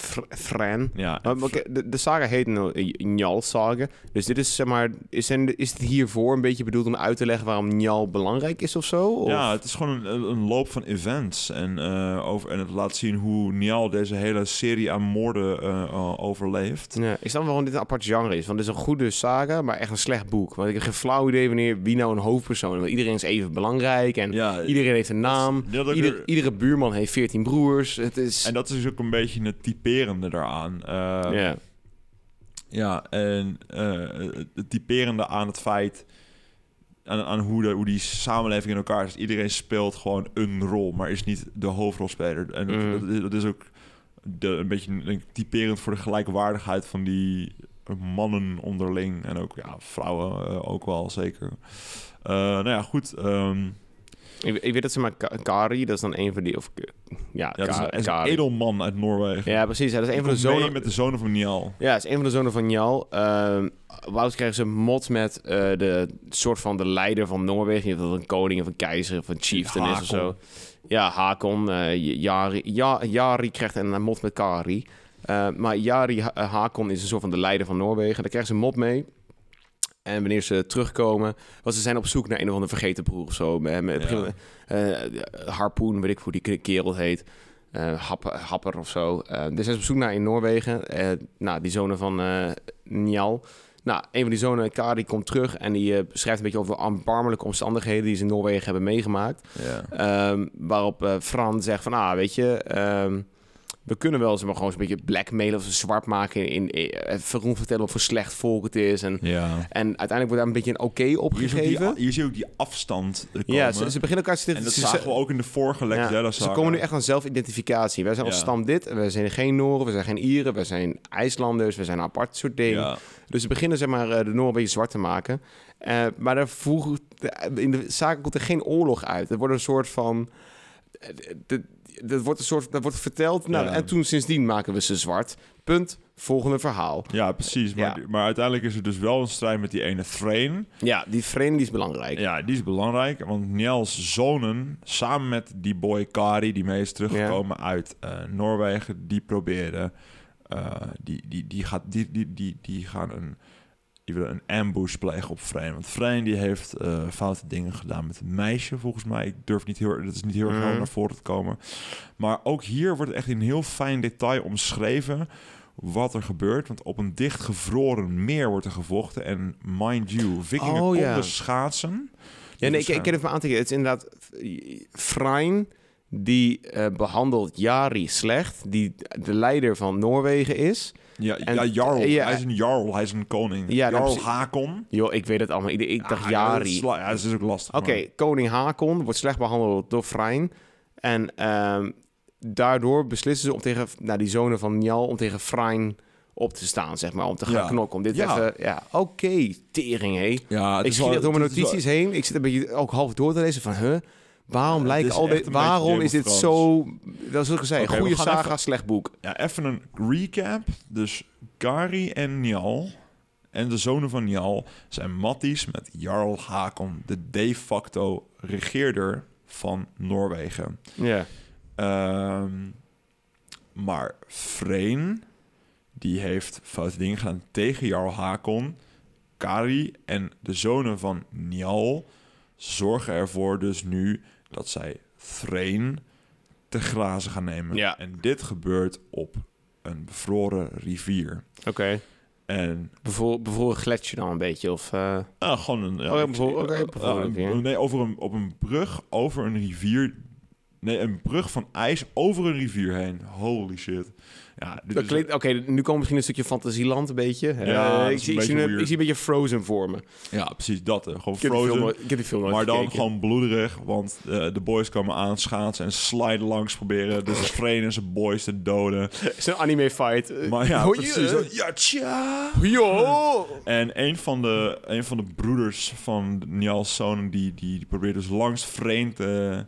Fr- Fran. Ja, Maar, de, de saga heet nou Njal saga. Dus dit is zeg maar, is, is het hiervoor een beetje bedoeld om uit te leggen waarom Njal belangrijk is of zo? Of? Ja, het is gewoon een, een loop van events. En, eh, over, en het laat zien hoe Nial deze hele serie aan moorden eh, overleeft. Ja, ik snap wel waarom dit een apart genre is. Want het is een goede saga, maar echt een slecht boek. Want ik heb geen flauw idee wanneer wie nou een hoofdpersoon is. Want iedereen is even belangrijk en Ja, iedereen heeft een naam. Ieder, iedere buurman heeft 14 broers. Het is... En dat is ook een beetje het typerende daaraan. Eh, ja. Ja, en eh, het typerende aan het feit... Aan, aan hoe, de, hoe die samenleving in elkaar is. Iedereen speelt gewoon een rol, maar is niet de hoofdrolspeler. En dat, Mhm. dat, is, dat is ook de, een beetje denk typerend voor de gelijkwaardigheid van die mannen onderling. En ook ja, vrouwen eh, ook wel, zeker. Eh, nou ja, goed. ehm, Ik, ik weet dat ze maar Ka- Kari, dat is dan een van die... Of, ja, ja, het is een, edelman uit Noorwegen. Ja, precies. Ja, dat is een van de zonen... met de zonen van Nial. Ja, het is een van de zonen van Njal. Ehm Wout krijgen ze mod met eh, de soort van de leider van Noorwegen. Je dat een koning of een keizer of een chieftain is of zo. Ja, Hakon. eh, Jari, ja, Jari krijgt een mod met Kari. Eh, maar Jari Ha- Hakon is een soort van de leider van Noorwegen. Daar krijgen ze mod mee. En wanneer ze terugkomen, want ze zijn op zoek naar een of andere vergeten broer of zo. Met, met Ja. eh, harpoen, weet ik hoe die kerel heet. Eh, Happer, Happer of zo. Eh, dus hij is op zoek naar in Noorwegen. Eh, nou, die zonen van eh Njal. Nou, een van die zonen, Kari, komt terug en die eh, schrijft een beetje over erbarmelijke omstandigheden die ze in Noorwegen hebben meegemaakt. Ja. Ehm, waarop eh Fran zegt van, ah, weet je, ehm, we kunnen wel eens maar gewoon eens een beetje blackmailen of zwart maken in, in eh, vertellen wat voor slecht volk het is. En, ja. en uiteindelijk wordt daar een beetje een oké opgegeven. die, hier zie je ook die afstand komen. Ja, ze, ze beginnen elkaar te en dat ze- zagen ze- we ook in de vorige Lex ja, ze komen nu echt aan zelfidentificatie. Wij zijn als stam dit, wij zijn geen Noren, we zijn geen Ieren, wij zijn IJslanders, we zijn een apart soort ding. Ja. Dus ze beginnen zeg maar, eh, de Noorden een beetje zwart te maken. Eh, maar daar vroeg, in de zaken komt er geen oorlog uit. Er wordt een soort van... de- Dat wordt een soort, dat wordt verteld. Nou, Ja. En toen sindsdien maken we ze zwart. Punt. Volgende verhaal. ja, precies. Maar, Ja. maar uiteindelijk is er dus wel een strijd met die ene Thrain. Ja, die vreemde die is belangrijk. Ja, die is belangrijk. Want Njels zonen, samen met die boy Kari... die mee is teruggekomen uit eh, Noorwegen... die proberen... eh, die, die, die, gaat, die, die, die, die gaan een... Die willen een ambush plegen op Frein. Want Frein die heeft eh, foute dingen gedaan met een meisje, volgens mij. Ik durf niet heel, dat is niet heel erg helder naar voren te komen. Maar ook hier wordt echt in heel fijn detail omschreven wat er gebeurt. Want op een dichtgevroren meer wordt er gevochten. En mind you, vikingen Oh, ja. konden schaatsen. Ja, nee, Dus, ik, ik eh, ken het van aan te. Het is inderdaad Frein die eh, behandelt Jari slecht, die de leider van Noorwegen is. Ja, En- ja, Jarl. ja. hij is een Jarl, hij is een koning. Ja, Jarl. Hakon. Joh, ik weet het allemaal. Ik, ik dacht Ah, ja, dat Jari. Ja, dat is ook lastig. Oké, koning Hakon wordt slecht behandeld door Frein. En ehm, daardoor beslissen ze om tegen nou, die zonen van Njal om tegen Frein op te staan, zeg maar. Om te gaan Ja. knokken. Om dit Ja. even... Ja, oké, tering, hé. Ja, Ik wel- echt door mijn wel- notities heen. Ik zit een beetje ook half door te lezen van... Huh? Waarom Ja, is al dit... Waarom is dit zo... Dat is we goede saga, even- slecht boek. Ja, even een recap. Dus Kari en Njal en de zonen van Njal zijn matties met Jarl Hakon, de de facto regeerder van Noorwegen. Ja. Ehm, maar Freen, die heeft foute dingen gedaan tegen Jarl Hakon. Kari en de zonen van Njal zorgen ervoor dus nu dat zij Threen te grazen gaan nemen. Ja. En dit gebeurt op een bevroren rivier. Oké. En Bevroren bevroren gletsjer dan een beetje, of... ah, gewoon een... Oh, ja, bevroren- oké, eh, nee, over een, op een brug over een rivier... Nee, een brug van ijs over een rivier heen. Holy shit. Ja, Dat klinkt, oké, nu komt misschien een stukje fantasieland een beetje. Ja, Eh, ik, zie, een ik, zie beetje ik zie een beetje Frozen voor me. Ja, precies dat. hè. Gewoon film, frozen. nooit- ik heb die film nooit Maar dan gewoon bloederig, want eh, de boys komen aanschaatsen en sliden langs proberen dus Freen en zijn boys te doden. Het is een anime fight. Eh, Maar ja, precies. Ja, tja. Yo! En een van de, een van de broeders van Niels zoon, die, die, die probeert dus langs Freen te...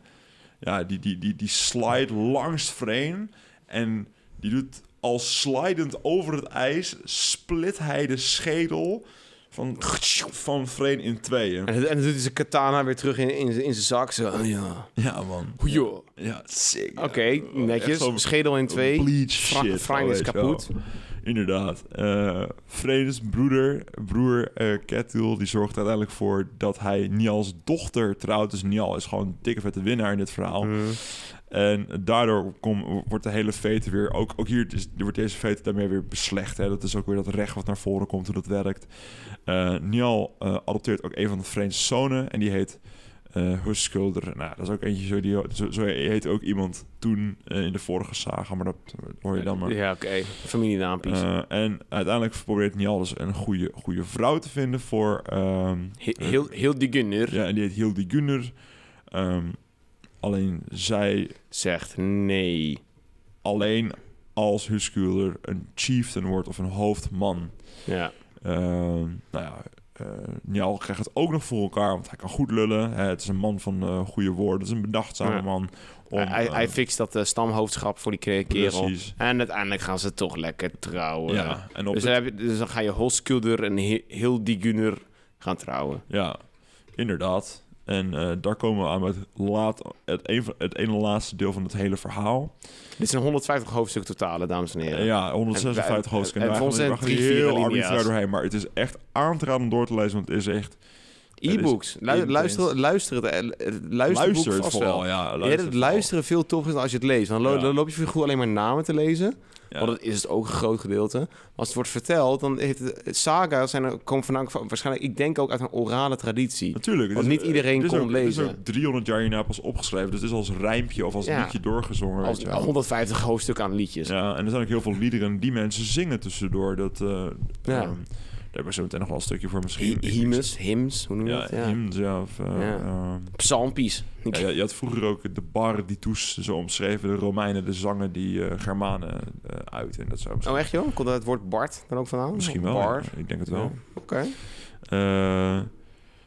Ja, die, die, die, die slide langs Freen en die doet al slidend over het ijs, split hij de schedel van, van Freen in tweeën. En, en dan doet hij zijn katana weer terug in, in, in zijn zak. Zo, oh, ja. Ja, man. Joh. Ja, sick. Oké, netjes. Schedel in twee. Bleach shit. Frank is kapot. wel. Inderdaad. Eh Vredes broeder, broer Ketil, die zorgt uiteindelijk voor dat hij Nial's dochter trouwt. Dus Nial is gewoon een dikke vette winnaar in dit verhaal. Mm. En daardoor kom, wordt de hele fete weer... Ook, ook hier is, wordt deze fete daarmee weer beslecht. Hè? Dat is ook weer dat recht wat naar voren komt, hoe dat werkt. Eh Nial eh, adopteert ook een van de Verenigde zonen. En die heet Huskulder. Nou, dat is ook eentje zo... Die, zo, zo heet ook iemand toen in de vorige saga. Maar dat hoor je dan maar. Ja, oké. Familienaampjes. Eh, en uiteindelijk probeert Nial dus een goede, goede vrouw te vinden voor... ehm, He- heel, ja, en die heet Hilde Gunner. Alleen zij zegt nee. alleen als Huskulder een chieftain wordt of een hoofdman. Ja. Ehm, nou ja, eh Njal krijgt het ook nog voor elkaar, want hij kan goed lullen. Hè, het is een man van eh, goede woorden. Het is een bedachtzame Ja. man. Om, hij, eh, hij fixt dat eh, stamhoofdschap voor die ke- kerel. Precies. En uiteindelijk gaan ze toch lekker trouwen. ja, en op Dus, dit- dan je, dus dan ga je Hoskulder en He- heel die gunner gaan trouwen. ja, inderdaad. En eh, daar komen we aan met laat, het, een, van- het ene laatste deel van het hele verhaal. Dit zijn 150 hoofdstukken totale, dames en heren. Eh, Ja, 156 En- hoofdstukken. en En voor vier heel arbitrair doorheen. Maar het is echt aan te raden om door te lezen, want het is echt... E-books. Lu- luister, luister het. eh, het Luisterboek Luister het vooral, wel. ja. Luister het luisteren veel toffer is dan als je het leest. Dan, lo- Ja. dan loop je veel goed alleen maar namen te lezen. Ja. Want dat is het ook een groot gedeelte. Maar als het wordt verteld, dan heeft het, saga's zijn er, komen voornamelijk van, waarschijnlijk, ik denk ook uit een orale traditie. Natuurlijk. Want is- niet iedereen kon ook, Het lezen. is ook 300 jaar hierna pas opgeschreven. Dus het is als rijmpje of als Ja. liedje doorgezongen. Als weet je wel. 150 hoofdstukken aan liedjes. Ja, en er zijn ook heel veel liederen die mensen zingen tussendoor. Dat, eh, Ja. ehm, hebben we zo meteen nog wel een stukje voor misschien. Hy- Hymes, hymns, hoe noem je Ja, dat? Ja. hymns, ja. Of, eh, Ja. Psalmpies. ja, je, je had vroeger ook de bar die toes zo omschreven. De Romeinen, de zangen die eh, Germanen eh, uit. En dat zou misschien, Oh echt joh? Komt daar het woord Bart dan ook vandaan? misschien wel. Bar. Ik denk het wel. Oké.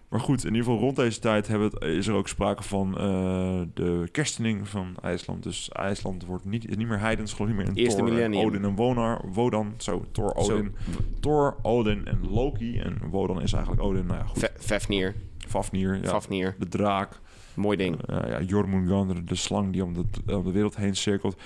Maar goed, in ieder geval rond deze tijd het, is er ook sprake van eh, de kerstening van IJsland. Dus IJsland wordt niet, is niet meer heidens, geloof niet meer in Eerste Thor, millennium. Odin en Wonar, Wodan. Zo, Thor, Zo. Odin. Thor, Odin en Loki. En Wodan is eigenlijk Odin, nou ja, goed. Fafnir. Fafnir, ja. Fafnir. de draak. Mooi ding. Eh, ja, Jormungandr, de slang die om de, om de wereld heen cirkelt.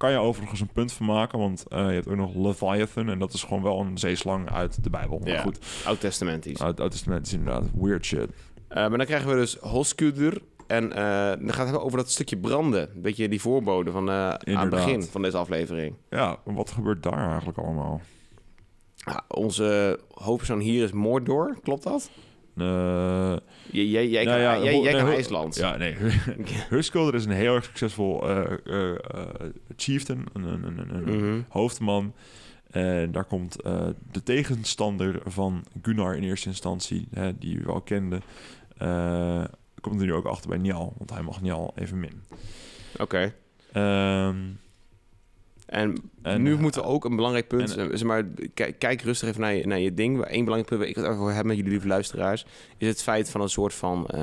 Kan je overigens een punt van maken, want eh, je hebt ook nog Leviathan. En dat is gewoon wel een zeeslang uit de Bijbel. Maar Ja. goed, Oud-testamentisch. uit het Oude Testament is inderdaad weird shit. Eh, maar dan krijgen we dus Hoskudur. En eh, dan gaat het hebben over dat stukje branden. Een beetje die voorbode van, aan het begin van deze aflevering. Ja, wat gebeurt daar eigenlijk allemaal? Ja, onze hoofdpersoon hier is Mordor, klopt dat? Eh, Jij, jij, jij, Nou kan, ja, jij, jij nee, kan ho- IJsland. ja, nee. Huskulder is een heel erg succesvol eh, chieftain, een, een, een, een Mhm. hoofdman. En daar komt de tegenstander van Gunnar in eerste instantie, hè, die we al kenden, komt er nu ook achter bij Njal, want hij mag Njal even min. Oké. Ehm, En, En, nu eh, moeten we ook een belangrijk punt... en- eh, zeg maar, kijk, rustig even naar je, naar je ding. Eén belangrijk punt waar ik het over heb met jullie lieve luisteraars... is het feit van een soort van... eh,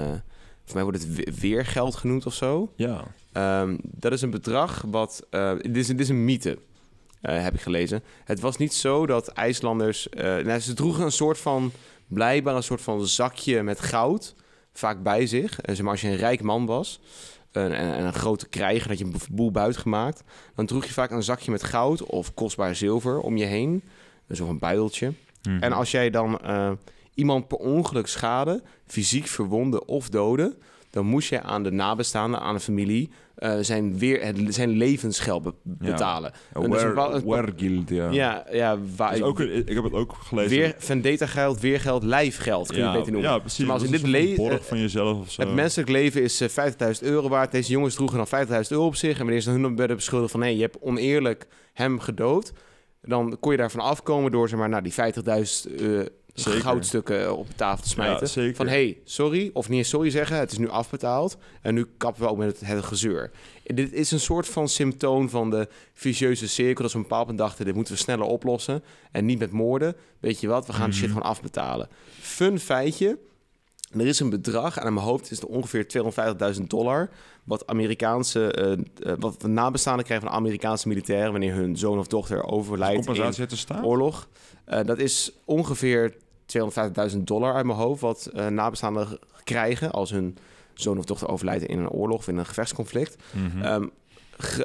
voor mij wordt het we- weergeld genoemd of zo. ja, Ehm, dat is een bedrag wat... eh, dit, is, dit is een mythe, eh, heb ik gelezen. Het was niet zo dat IJslanders... nou, ze droegen een soort van... blijkbaar een soort van zakje met goud... vaak bij zich. Eh, zeg maar, als je een rijk man was... En, en, en een grote krijger, dat je een boel buit gemaakt... dan droeg je vaak een zakje met goud of kostbaar zilver om je heen. Dus of een buideltje. Mhm. En als jij dan eh, iemand per ongeluk schade, fysiek verwonden of doden, dan moest je aan de nabestaanden, aan de familie, eh, zijn, weer, het, zijn levensgeld betalen. Ja, en ja. Ja, ja, waar, ook, ik heb het ook gelezen. weer vendetta geld, weergeld, lijfgeld, kun je ja, het beter noemen. Ja, precies. Maar als in dit een soort le- borg eh, van jezelf of zo. Het menselijk leven is eh, 50.000 euro waard. Deze jongens droegen dan 50.000 euro op zich. En wanneer ze hun werden beschuldigd van... hé, je hebt oneerlijk hem gedood... dan kon je daarvan afkomen door zeg maar, nou, die 50.000 eh, Zeker. goudstukken op de tafel te smijten. Ja. Van hé, hey, sorry, of niet sorry zeggen, het is nu afbetaald. En nu kappen we ook met het, het gezeur. En dit is een soort van symptoom van de vicieuze cirkel. Dat ze op een bepaald dachten, dit moeten we sneller oplossen. En niet met moorden. Weet je wat, we gaan de shit Mhm. gewoon afbetalen. Fun feitje, er is een bedrag, en aan mijn hoofd is het ongeveer 250.000 dollar... wat Amerikaanse, eh, eh, wat de nabestaanden krijgen van Amerikaanse militairen... wanneer hun zoon of dochter overlijdt in staan? oorlog. Eh, dat is ongeveer 250.000 dollar uit mijn hoofd... wat eh, nabestaanden krijgen als hun zoon of dochter overlijdt in een oorlog of in een gevechtsconflict. Mhm. Ehm,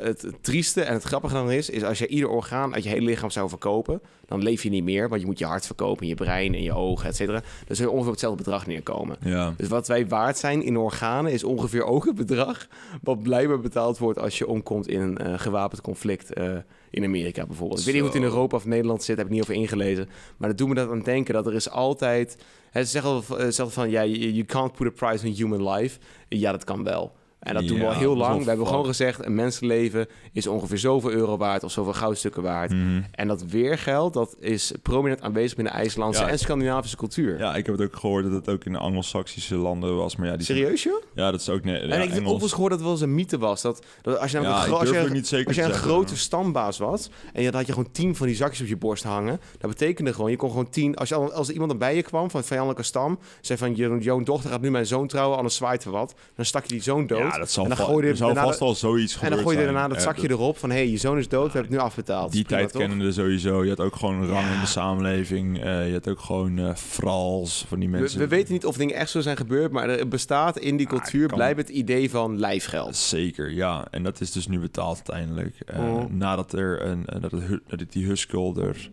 het trieste en het grappige dan is, is als je ieder orgaan uit je hele lichaam zou verkopen, dan leef je niet meer, want je moet je hart verkopen, en je brein en je ogen, et cetera. Dan zul je ongeveer op hetzelfde bedrag neerkomen. ja. Dus wat wij waard zijn in organen is ongeveer ook het bedrag wat blijkbaar betaald wordt als je omkomt in een eh, gewapend conflict eh, in Amerika bijvoorbeeld. Ik weet niet hoe het in. Europa of Nederland zit, heb ik niet over ingelezen. Maar dat doet me dat aan denken dat er is altijd... hè, Ze zeggen al- eh, van, ja, you can't put a price on human life. Ja, dat kan wel. En dat doen we al heel lang. We hebben gewoon gezegd, een mensenleven is ongeveer zoveel euro waard of zoveel goudstukken waard. Mhm. En dat weergeld, dat is prominent aanwezig binnen IJslandse Ja. en Scandinavische cultuur. Ja, ik heb het ook gehoord dat het ook in de Anglo-Saxische landen was. Maar ja, die Serieus, joh? ja, dat is ook nee, en ja, ik heb ook eens gehoord dat het wel eens een mythe was. Dat, dat als je namelijk Ja, een, als je, niet zeker als je een grote stambaas was en je had je gewoon tien van die zakjes op je borst hangen, dat betekende gewoon, je kon gewoon tien, als, je, als er iemand erbij je kwam van een vijandelijke stam, zei van, je- jouw dochter gaat nu mijn zoon trouwen, anders zwaait er wat, dan stak je die zoon dood. Ja, dat zal, en dan va- gooide zal vast wel zoiets en dan gooi je daarna dat Eh, zakje erop van, hé, hey, je zoon is dood, we hebben het nu afbetaald. Die tijd toch? kenden we sowieso. Je had ook gewoon een rang Ja. in de samenleving. Eh, je had ook gewoon eh frals van die mensen. we weten niet of dingen echt zo zijn gebeurd, maar er bestaat in die cultuur blijft het idee van lijfgeld. Zeker, ja. En dat is dus nu betaald uiteindelijk. Oh. Nadat er een, dat, het, hu- dat het die Huskulder...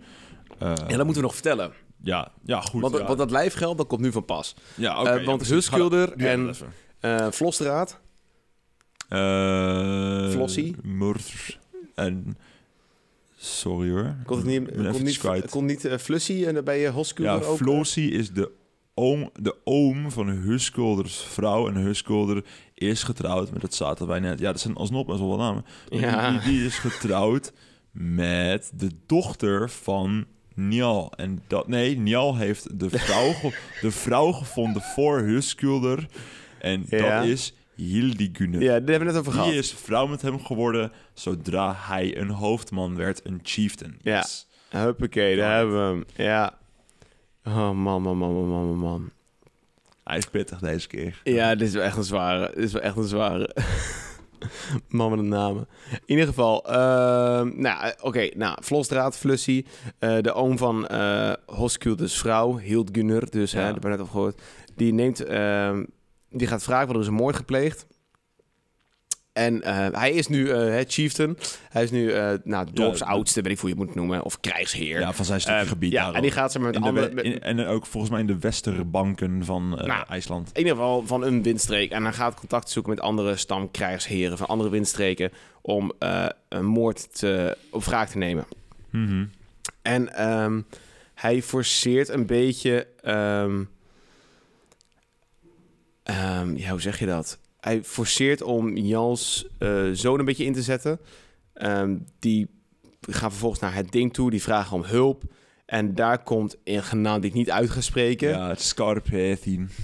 Ja, dat moeten we nog vertellen. ja, ja, goed. Want, ja. want dat lijfgeld, dat komt nu van pas. ja, oké, ja, want precies. Huskulder en- Eh, Flossie? Murder en... Sorry hoor. Kon het niet, kon niet, kwijt. kon niet eh, Flussie en ben je Hoskulder Ja, ook? Flossie is de oom, de oom van Huskulders vrouw. En Huskulder is getrouwd met, dat zaten wij net. Ja, dat zijn alsnog best wel wat namen. Ja. Die, die is getrouwd met de dochter van Njal. En dat, nee, Njal heeft de vrouw, de vrouw gevonden voor Huskulder. En Ja. dat is Hildigunner. Ja, daar hebben we net over Die gehad. is vrouw met hem geworden zodra hij een hoofdman werd, een chieftain. Ja. Huppakee, daar hebben we hem. Ja. Oh, man, man, man, man, man, man. Hij is pittig deze keer. Ja, dit is wel echt een zware. Dit is wel echt een zware. Man met een namen. In ieder geval, ehm, nou, eh, oké, nou, Vlosdraad, Flussie, eh, de oom van Hoskulders vrouw, Hildgunner, dus, hè, daar hebben we net over gehoord, die neemt, ehm, die gaat vragen, want er is een moord gepleegd. En eh, hij is nu hè, chieftain. Hij is nu eh nou, dorpsoudste, weet ik hoe je het moet noemen, of krijgsheer. Ja, van zijn stukje gebied. ja, en die gaat ze met In andere... we- met- in- en ook volgens mij in de westerbanken van Nou, IJsland. in ieder geval van een windstreek. En hij gaat contact zoeken met andere stamkrijgsheren van andere windstreken om een moord te, op wraak te nemen. Mhm. En ehm, hij forceert een beetje. ehm, ehm, ja, hoe zeg je dat? Hij forceert om Jans eh, zoon een beetje in te zetten. Ehm, die gaan vervolgens naar het ding toe, die vragen om hulp. En daar komt een genaamd die ik niet uit ga spreken. Ja, het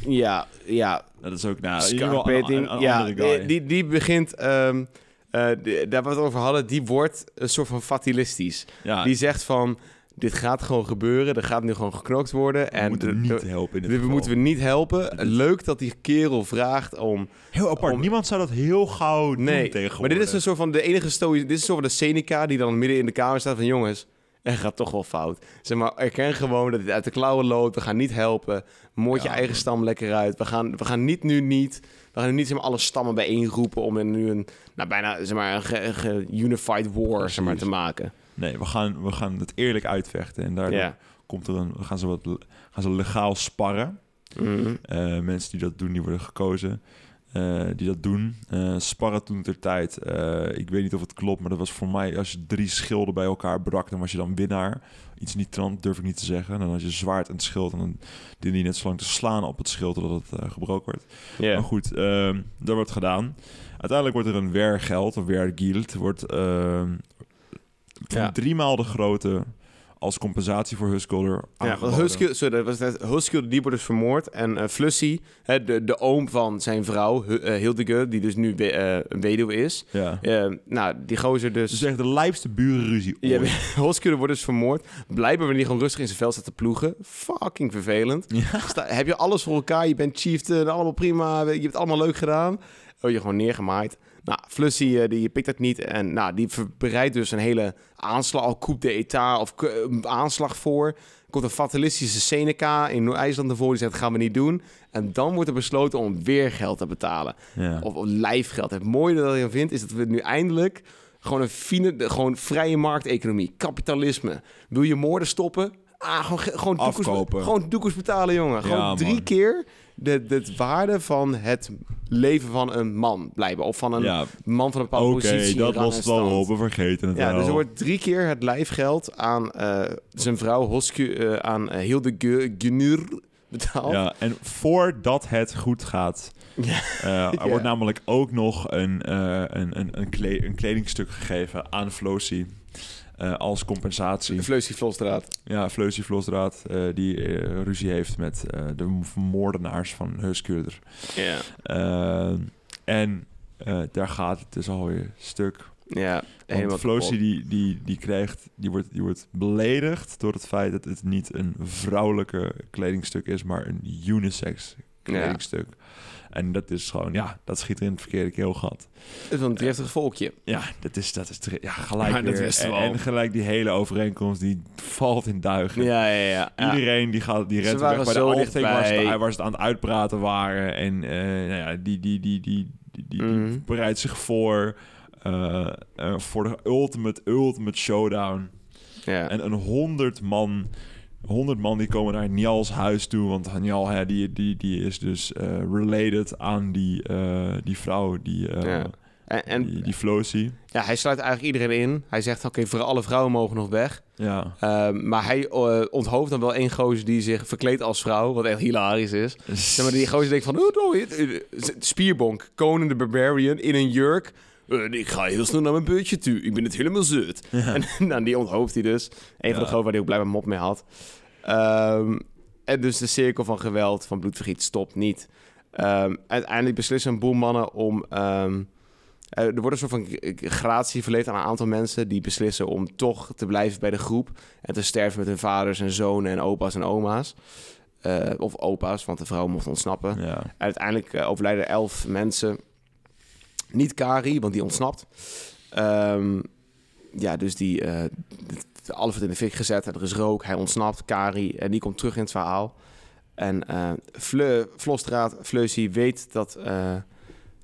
ja, ja Dat is ook nou, in ja, die, die, begint, ehm, eh, die- daar wat we het over hadden, die wordt een soort van fatalistisch. ja, Die zegt van, dit gaat gewoon gebeuren, er gaat nu gewoon geknokt worden. we en moeten de- niet helpen in dit we moeten we niet helpen. Dit Leuk dat die kerel vraagt om... Heel apart. om- Niemand zou dat heel gauw doen Nee, tegenwoordig. maar dit is een soort van de enige stoï... Dit is een soort van de Seneca die dan midden in de kamer staat van... Jongens, er gaat toch wel fout. Zeg maar, erken gewoon dat het uit de klauwen loopt. We gaan niet helpen. Moord je Ja, eigen stam lekker uit. We gaan, we gaan niet nu niet... We gaan nu niet zeg maar, alle stammen bijeenroepen... om er nu een, nou, bijna zeg maar, een ge- een ge- unified war zeg maar, te maken. Nee, we gaan, we gaan het eerlijk uitvechten. En daardoor Ja. komt er een, gaan, ze wat, gaan ze legaal sparren. Mhm. Eh, mensen die dat doen, die worden gekozen. eh, die dat doen. Eh, sparren toen ter tijd. ik weet niet of het klopt, maar dat was voor mij... als je drie schilden bij elkaar brak, dan was je dan winnaar. Iets niet trant, durf ik niet te zeggen. Dan had je zwaard en het schild... en dan diende je net zo lang te slaan op het schild... totdat het gebroken werd. Ja. Maar goed, ehm dat wordt gedaan. Uiteindelijk wordt er een weergeld, of weergild... wordt ehm Ja. driemaal de grootte... als compensatie voor Huskulder Ja, want sorry, dat was net, die wordt dus vermoord. En eh Flussie, hè, de, de oom van zijn vrouw, eh, Hildegard, die dus nu we- eh, een weduwe is. Ja. nou, die gozer dus... Is echt de lijpste burenruzie Ja, ooit. Hoskudde wordt dus vermoord. Blijkbaar wanneer hij gewoon rustig in zijn vel staat te ploegen. Fucking vervelend. Ja. Sta- heb je alles voor elkaar? Je bent chieftain, allemaal prima. Je hebt het allemaal leuk gedaan. Oh, je gewoon neergemaaid. Nou, Flussy eh, die pikt dat niet. En nou, die bereidt dus een hele aanslag, al coup d'état of aanslag voor. Komt een fatalistische Seneca in IJsland ervoor. Die zegt, dat gaan we niet doen. En dan wordt er besloten om weer geld te betalen. Ja. Of, of lijfgeld. Het mooie dat ik vind, is dat we nu eindelijk... gewoon een fine, de- gewoon vrije markteconomie, kapitalisme. Wil je moorden stoppen? Ah, gewoon, ge- gewoon gewoon betalen, jongen. Gewoon Ja, drie keer de, de waarde van het leven van een man blijven. Of van een Ja, man van een oké, bepaalde positie. dat rang was het wel op. We vergeten het Ja, wel. dus er wordt drie keer het lijfgeld aan eh, zijn vrouw Hosku, eh, aan uh, Hilde Gu- Gunur betaald. Ja, en voordat het goed gaat, eh, er wordt namelijk ook nog een, eh, een, een, een, kle- een kledingstuk gegeven aan Flosi. Eh, als compensatie. Vleusie Vlosstraat. Ja, Fleusie Vlosdraad, eh die eh, ruzie heeft met eh, de moordenaars van Huskurder. Ja. En eh, daar gaat het dus alweer stuk. Ja, helemaal kapot. die, die, die krijgt, die wordt, die wordt beledigd door het feit dat het niet een vrouwelijke kledingstuk is, maar een unisex kledingstuk. En dat is gewoon, ja, dat schiet er in het verkeerde keelgat. Het is een driftig volkje. Ja, dat is, dat is ja, gelijk dat weer. en, gelijk die hele overeenkomst, die valt in duigen. Ja, ja, ja. ja. Iedereen die gaat, die Ze rent waren weg bij de zo Alting waar ze, dichtbij. waar ze het aan het uitpraten waren. En eh, nou ja, die, die, die, die, die, die, die Mhm. bereidt zich voor eh, eh, voor de ultimate, ultimate showdown. ja. En een honderd man, honderd man die komen naar Njals huis toe. Want Njal, hè, die, die, die is dus eh, related aan die, eh, die vrouw, die, Ja. En, en die, die ja, hij sluit eigenlijk iedereen in. Hij zegt, oké, voor alle vrouwen mogen nog weg. Ja. Ehm, maar hij onthooft dan wel één gozer die zich verkleedt als vrouw. Wat echt hilarisch is. Zeg maar, die gozer denkt van... Oh, spierbonk, Conan the Barbarian in een jurk. Eh, ik ga heel snel naar mijn beurtje toe. Ik ben het helemaal zut. En nou, die onthooft hij dus. Een van de gozer waar hij ook blijkbaar mop mee had. Ehm, en dus de cirkel van geweld, van bloedvergiet, stopt niet. Ehm, uiteindelijk beslissen een boel mannen om... ehm, eh, er wordt een soort van gratie verleend aan een aantal mensen... die beslissen om toch te blijven bij de groep... en te sterven met hun vaders en zonen en opa's en oma's. Eh, of opa's, want de vrouw mocht ontsnappen. Ja. Uiteindelijk overlijden elf mensen. Niet Kari, want die ontsnapt. Ehm, ja, dus die... eh d- alles wordt in de fik gezet. Er is rook, hij ontsnapt. Kari, en die komt terug in het verhaal. En eh Fleu, Vlosstraat, Fleusie weet dat eh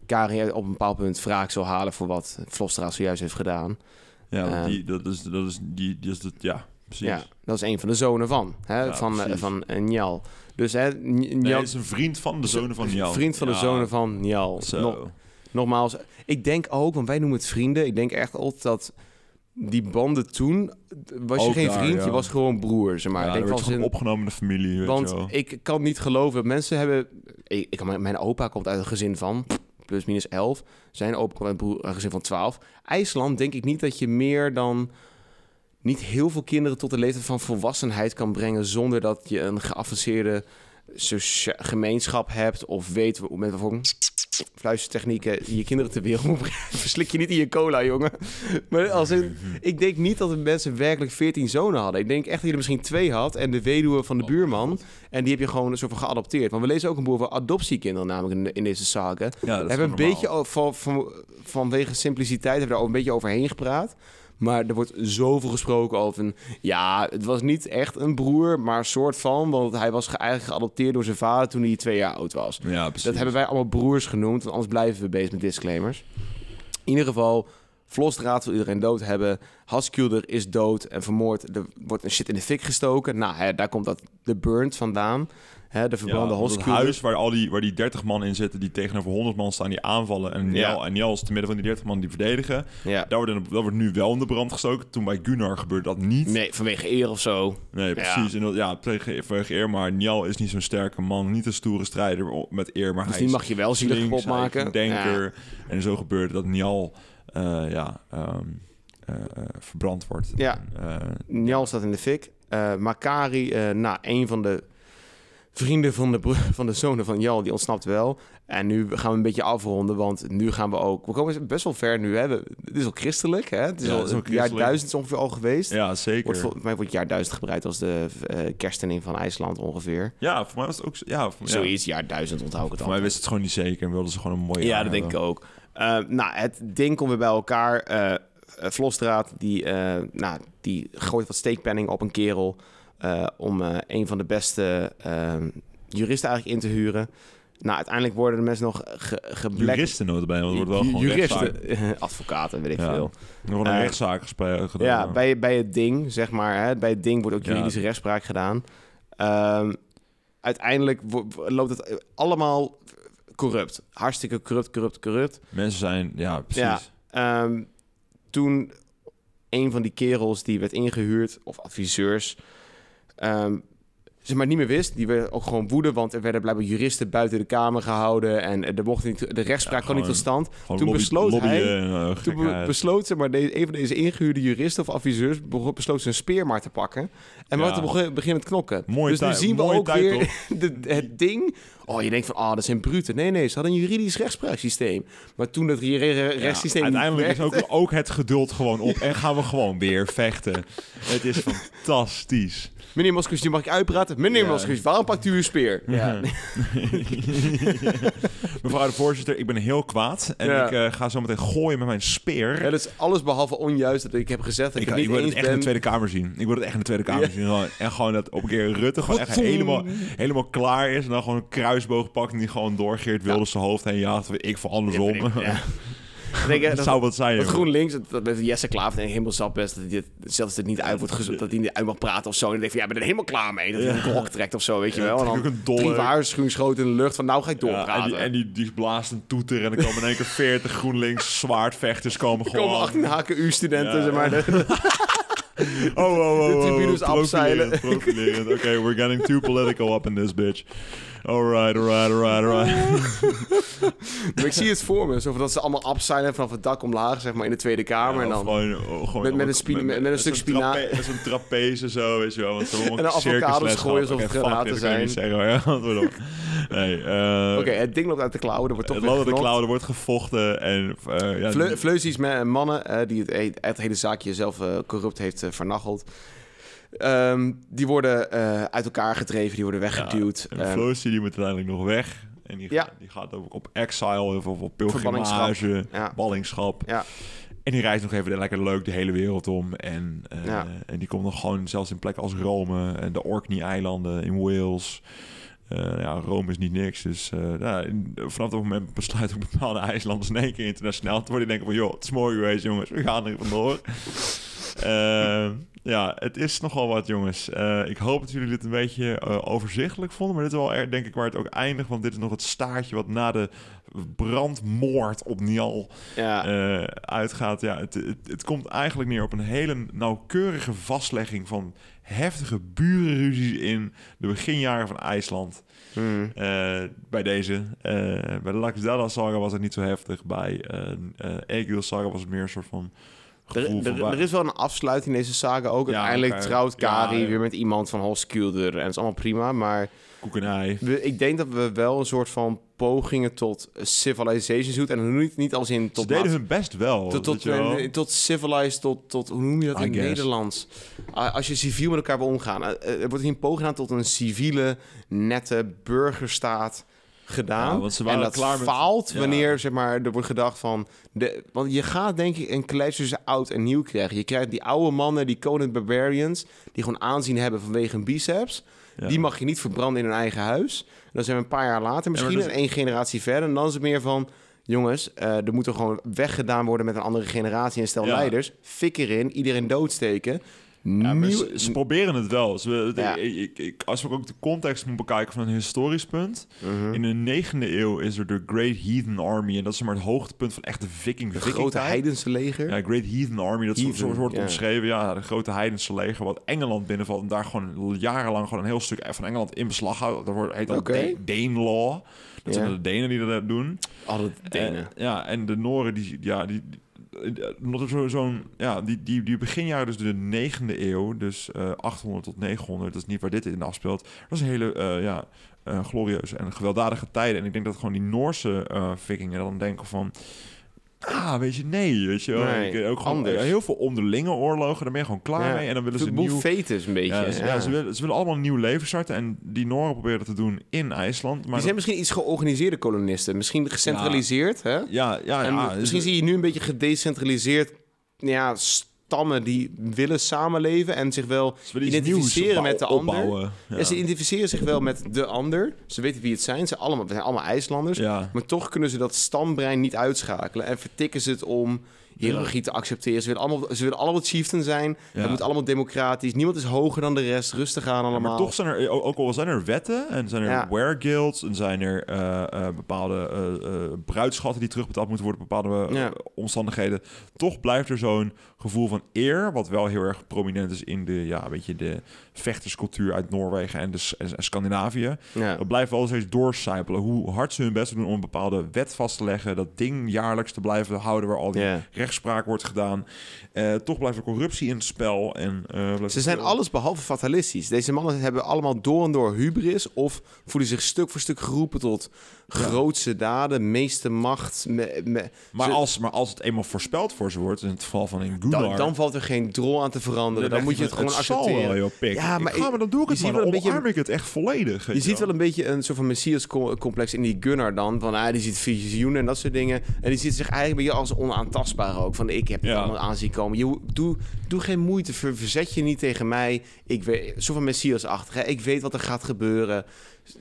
Kari op een bepaald punt wraak zal halen... voor wat Vlosstraat zojuist heeft gedaan. Ja, Ehm. die, dat is, dat is, die, die is dat, ja, precies. Ja, dat is een van de zonen van. Hè, Ja, van, eh, precies. van eh, Njal. Dus hè, Nee, is een vriend van de zonen van Njal. vriend van de zonen van Njal. Zo. Nog- Nogmaals, ik denk ook, want wij noemen het vrienden. Ik denk echt altijd dat die banden toen... was je geen daar, vriend, ja. je was gewoon broer. Zeg maar. ja, ik denk gewoon zin, opgenomen de familie, weet want je wel. ik kan niet geloven mensen hebben... Ik, mijn opa komt uit een gezin van plus minus 11. Zijn opa komt uit een, broer- een gezin van 12. IJsland denk ik niet dat je meer dan... niet heel veel kinderen tot de leeftijd van volwassenheid kan brengen... zonder dat je een geavanceerde gemeenschap hebt... of weet met bijvoorbeeld fluistertechnieken je kinderen ter wereld. Verslik je niet in je cola, jongen. Maar als in, ik denk niet dat de mensen werkelijk 14 zonen hadden. Ik denk echt dat je er misschien twee had en de weduwe van de buurman. En die heb je gewoon een soort van geadopteerd. Want we lezen ook een boel over adoptiekinderen namelijk in, deze zaken. ja, hebben een normaal. beetje van, van, vanwege simpliciteit hebben we daar ook een beetje overheen gepraat. Maar er wordt zoveel gesproken over een... Ja, het was niet echt een broer, maar een soort van. Want hij was ge- eigenlijk geadopteerd door zijn vader toen hij twee jaar oud was. Ja, precies. Dat hebben wij allemaal broers genoemd, want anders blijven we bezig met disclaimers. In ieder geval, Vlosdraad wil iedereen dood hebben. Haskulder is dood en vermoord. Er wordt een shit in de fik gestoken. Nou, hè, daar komt dat de burnt vandaan. Hè, de ja, verbrande want het huis waar, al die, waar die 30 man in zitten, die tegenover 100 man staan, die aanvallen. En Ja. Njal, en Njal is te midden van die 30 man die verdedigen. Ja. Daar wordt, dat wordt nu wel in de brand gestoken. Toen bij Gunnar gebeurde dat niet. Nee, Nee, vanwege eer of zo. precies. En dat, ja, tegen, vanwege eer. Maar Njal is niet zo'n sterke man. Niet een stoere strijder met eer. Maar Dus hij die is mag je wel zielig kapot is maken. denker. En zo gebeurde dat Njal eh, ja, ehm, eh, eh, verbrand wordt. Ja. Njal staat in de fik. Eh, Makari, eh nou, een van de vrienden van de, van de zonen van Jal, die ontsnapt wel. En nu gaan we een beetje afronden, want nu gaan we ook... We komen best wel ver nu, hè. We- Het is al christelijk, hè. Het is Ja, al het al jaar duizend is ongeveer al geweest. Ja, zeker. Wordt, volgens mij wordt jaar duizend gebruikt als de eh kerstening van IJsland ongeveer. Ja, voor mij was het ook... Ja, voor, ja. Zoiets, jaar duizend onthoud ik het Voor mij al. wist het gewoon niet zeker en wilden ze gewoon een mooie Ja, dat denk ik ook. Eh, nou, het ding komt weer bij elkaar. Vlosdraad, die, nou, die gooit wat steekpenning op een kerel... eh, om eh, een van de beste eh, juristen eigenlijk in te huren. Nou, uiteindelijk worden de mensen nog ge geblekt... Juristen notabene, want het wordt wel gewoon. Juristen, advocaten, weet ik Ja. veel. Er wordt een Eh, rechtszaak gespeeld gedaan. Ja, bij, bij het ding, zeg maar. Hè, bij het ding wordt ook Ja. juridische rechtspraak gedaan. Ehm, uiteindelijk loopt het allemaal corrupt. Hartstikke corrupt, corrupt, corrupt. Mensen zijn... Ja, precies. Ja. Ehm, toen een van die kerels die werd ingehuurd, of adviseurs, Um, ze maar niet meer wist, die werden ook gewoon woede, want er werden blijkbaar juristen buiten de kamer gehouden en er mocht niet, de rechtspraak Ja, kwam niet tot stand. Toen lobby- besloot lobbyen hij- en, eh, Toen be- besloot ze, maar de, een van deze ingehuurde juristen of adviseurs besloot zijn speer maar te pakken. En Ja. maar te beginnen, beginnen te knokken. Mooie dus nu zien we ook tijd, weer de, het ding. Oh, je denkt van, ah, dat zijn bruten. Nee, nee, ze hadden een juridisch rechtspraaksysteem. Maar toen dat re- rechtssysteem uiteindelijk is ook, ook het geduld gewoon op en gaan we gewoon weer vechten. Het is fantastisch. Meneer Moscovici, mag ik uitpraten? Meneer Ja. Moscovici, waarom pakt u uw speer? Ja. Mevrouw de voorzitter, ik ben heel kwaad en Ja. ik eh, ga zo meteen gooien met mijn speer. Ja, dat is alles behalve onjuist dat ik heb gezegd dat ik, ik, het ik niet wil het echt in de Tweede Kamer zien. Ik wil het echt in de Tweede Kamer Ja. zien. Gewoon- En gewoon dat op een keer Rutte gewoon echt helemaal, helemaal klaar is. En dan gewoon een kruisboog pakt en die gewoon door Geert Wilders zijn hoofd heen jaagt. Weet Ik voor andersom. Denk, dat, dat, zou wat zijn, dat. GroenLinks, dat, met Jesse Klaver ik helemaal zat best. Dat hij dit, zelfs het niet uit wordt gezocht, dat hij niet uit mag praten of zo. En dan denk ik van, ja, ik ben er helemaal klaar mee. Dat hij een klok trekt of zo, weet je Ja, wel. En dan ook een dolle- drie waarschuwingsschoten in de lucht van, nou ga ik Ja, doorpraten. en die, en die, die blaast een toeter en dan komen in één keer 40 GroenLinks zwaardvechters komen er gewoon. komen 18 HKU-studenten, Ja, zeg maar. Oh, oh, oh, De oh, tribunes oh, afzeilen. profilerend. Oké, we're getting too political up in this bitch. Alright, alright, alright, alright. Maar ik zie het voor me, alsof dat ze allemaal afzeilen vanaf het dak omlaag, zeg maar, in de Tweede Kamer. Ja, en dan gewoon, oh, gewoon Met- met een spina- met- met een stuk zo'n spina- trape- Met zo'n trapeze zo, weet je wel. Want ze En avocados gooien alsof het granaten zijn. zeggen. Ja. Nee, eh... Oké, het ding loopt uit de klauwen, er wordt toch het de klauwen, er wordt gevochten en... eh ja, mannen eh, die het, he- het hele zaakje zelf corrupt heeft vernacheld. Ehm, die worden eh, uit elkaar gedreven, die worden weggeduwd. En Ehm, Floosy die moet uiteindelijk nog weg. En die, Ja. gaat, die gaat ook op exile of op, pilgrimage, Ja. ballingschap. ja. En die reist nog even lekker leuk de hele wereld om. En, eh, Ja. en die komt nog gewoon zelfs in plekken als Rome en de Orkney-eilanden in Wales. Eh, ja, Rome is niet niks. Dus eh, ja, in- vanaf dat moment besluit ook bepaalde IJslanders in één keer internationaal te worden. Die denken van, joh, het is mooi geweest, jongens. We gaan er vandoor. Eh, ja, het is nogal wat, jongens. Eh, ik hoop dat jullie dit een beetje eh, overzichtelijk vonden. Maar dit is wel erg, denk ik, waar het ook eindigt. Want dit is nog het staartje wat na de brandmoord op Nial ja. uitgaat. Ja, het, het, het komt eigenlijk neer op een hele nauwkeurige vastlegging van heftige burenruzies in de beginjaren van IJsland. Hmm. Bij deze. Bij de Laxdala saga was het niet zo heftig. Bij uh, Egil saga was het meer een soort van Er, er, er is wel een afsluiting in deze saga ook. Ja, Uiteindelijk trouwt Kari Ja, ja. weer met iemand van Holskulder. En dat is allemaal prima. Maar ik denk dat we wel een soort van pogingen tot civilization zoeken. En niet, niet als in Ze tot deden maat- hun best wel. Tot, tot, wel. eh, tot civilized, tot, tot, hoe noem je dat I in guess. Nederlands? Als je civiel met elkaar wil omgaan. Eh, eh, er wordt hier een poging gedaan tot een civiele, nette burgerstaat gedaan. Ja, want ze waren en dat klaar met- faalt ja. wanneer zeg maar, er wordt gedacht van... De, want je gaat denk ik een klein tussen oud en nieuw krijgen. Je krijgt die oude mannen, die Conan Barbarians... die gewoon aanzien hebben vanwege hun biceps... Ja. Die mag je niet verbranden in hun eigen huis. En dan zijn we een paar jaar later, misschien een één generatie verder. En dan is het meer van... Jongens, eh, er moet er gewoon weggedaan worden met een andere generatie en stel leiders. Fik erin, iedereen doodsteken. Ja, maar Nieuw- ze, ze proberen het wel. Ze, Ja. ik, ik, als we ook de context moeten bekijken van een historisch punt. Mhm. In de negende eeuw is er de Great Heathen Army. En dat is maar het hoogtepunt van echt de viking. grote heidense leger. Ja, Great Heathen Army, dat Heathen, zo wordt ja. omschreven. Ja, de grote heidense leger wat Engeland binnenvalt. En daar gewoon jarenlang gewoon een heel stuk van Engeland in beslag houdt. Dat wordt, heet dan Oké. De- Danelaw. Dat zijn de Denen die dat doen. Alle Denen. En, ja, en de Noren, die, ja, die, eh, zo- zo'n, ja, die, die, die beginjaren, dus de negende eeuw, dus eh 800 tot 900, dat is niet waar dit in afspeelt. Dat is een hele, eh, ja, eh, glorieuze en gewelddadige tijden. En ik denk dat gewoon die Noorse eh vikingen dan denken van, ah, weet je, nee, weet je wel. Nee, Ik- ook gewoon anders. eh, heel veel onderlinge oorlogen, daar ben je gewoon klaar Ja. mee. En dan willen ze een nieuw... fetus een beetje. Ja, ze, ja, ze willen, ze willen allemaal een nieuw leven starten. En die Noren proberen dat te doen in IJsland. Maar Die zijn misschien iets georganiseerde kolonisten. Misschien gecentraliseerd, hè? ja, ja, En ja, misschien zie je nu een beetje gedecentraliseerd ja, stammen die willen samenleven en zich wel identificeren met de ander. Ja. Ja. ze identificeren zich wel met de ander. Ze weten wie het zijn. Ze, allemaal, we zijn allemaal IJslanders. Ja. Maar toch kunnen ze dat stambrein niet uitschakelen. En vertikken ze het om hiërarchie te accepteren. Ze willen allemaal, ze willen allemaal chieftain zijn. Het moet allemaal democratisch. Niemand is hoger dan de rest. Rustig aan allemaal. maar toch zijn er, ook al zijn er wetten en zijn er wear guilds en zijn er eh, eh, bepaalde eh, bruidschatten die terugbetaald moeten worden, bepaalde omstandigheden, toch blijft er zo'n gevoel van eer, wat wel heel erg prominent is in de, ja, weet je, de vechterscultuur uit Noorwegen en, de, S- en, en Scandinavië. Ja. Dat blijft wel steeds doorcijpelen. Hoe hard ze hun best doen om een bepaalde wet vast te leggen, dat ding jaarlijks te blijven houden waar al die rechtspraak wordt gedaan. Eh, toch blijft er corruptie in het spel. En, eh, Ze zijn alles behalve fatalistisch. Deze mannen hebben allemaal door en door hubris... of voelen zich stuk voor stuk geroepen tot grootste daden, meeste macht. Me- me- Maar, ze- als, maar als het eenmaal voorspeld voor ze wordt, in het geval van in Gunnar... dan, dan valt er geen drol aan te veranderen. Dan, moet je het gewoon accepteren. wel, joh, pik. Ja, maar ik ga, ik- maar dan doe ik je het maar. wel Dan een beetje- ik het echt volledig. Je ziet wel. een beetje een soort van Messias-complex in die Gunnar dan. Van, ah, die ziet visioenen en dat soort dingen. En die ziet zich eigenlijk een beetje als onaantastbaar ook. Van, ik heb het Ja. allemaal aan zien komen. Je, doe, doe geen moeite, ver- verzet je niet tegen mij. Ik weet, soort van Messias-achtig. hè. Ik weet wat er gaat gebeuren.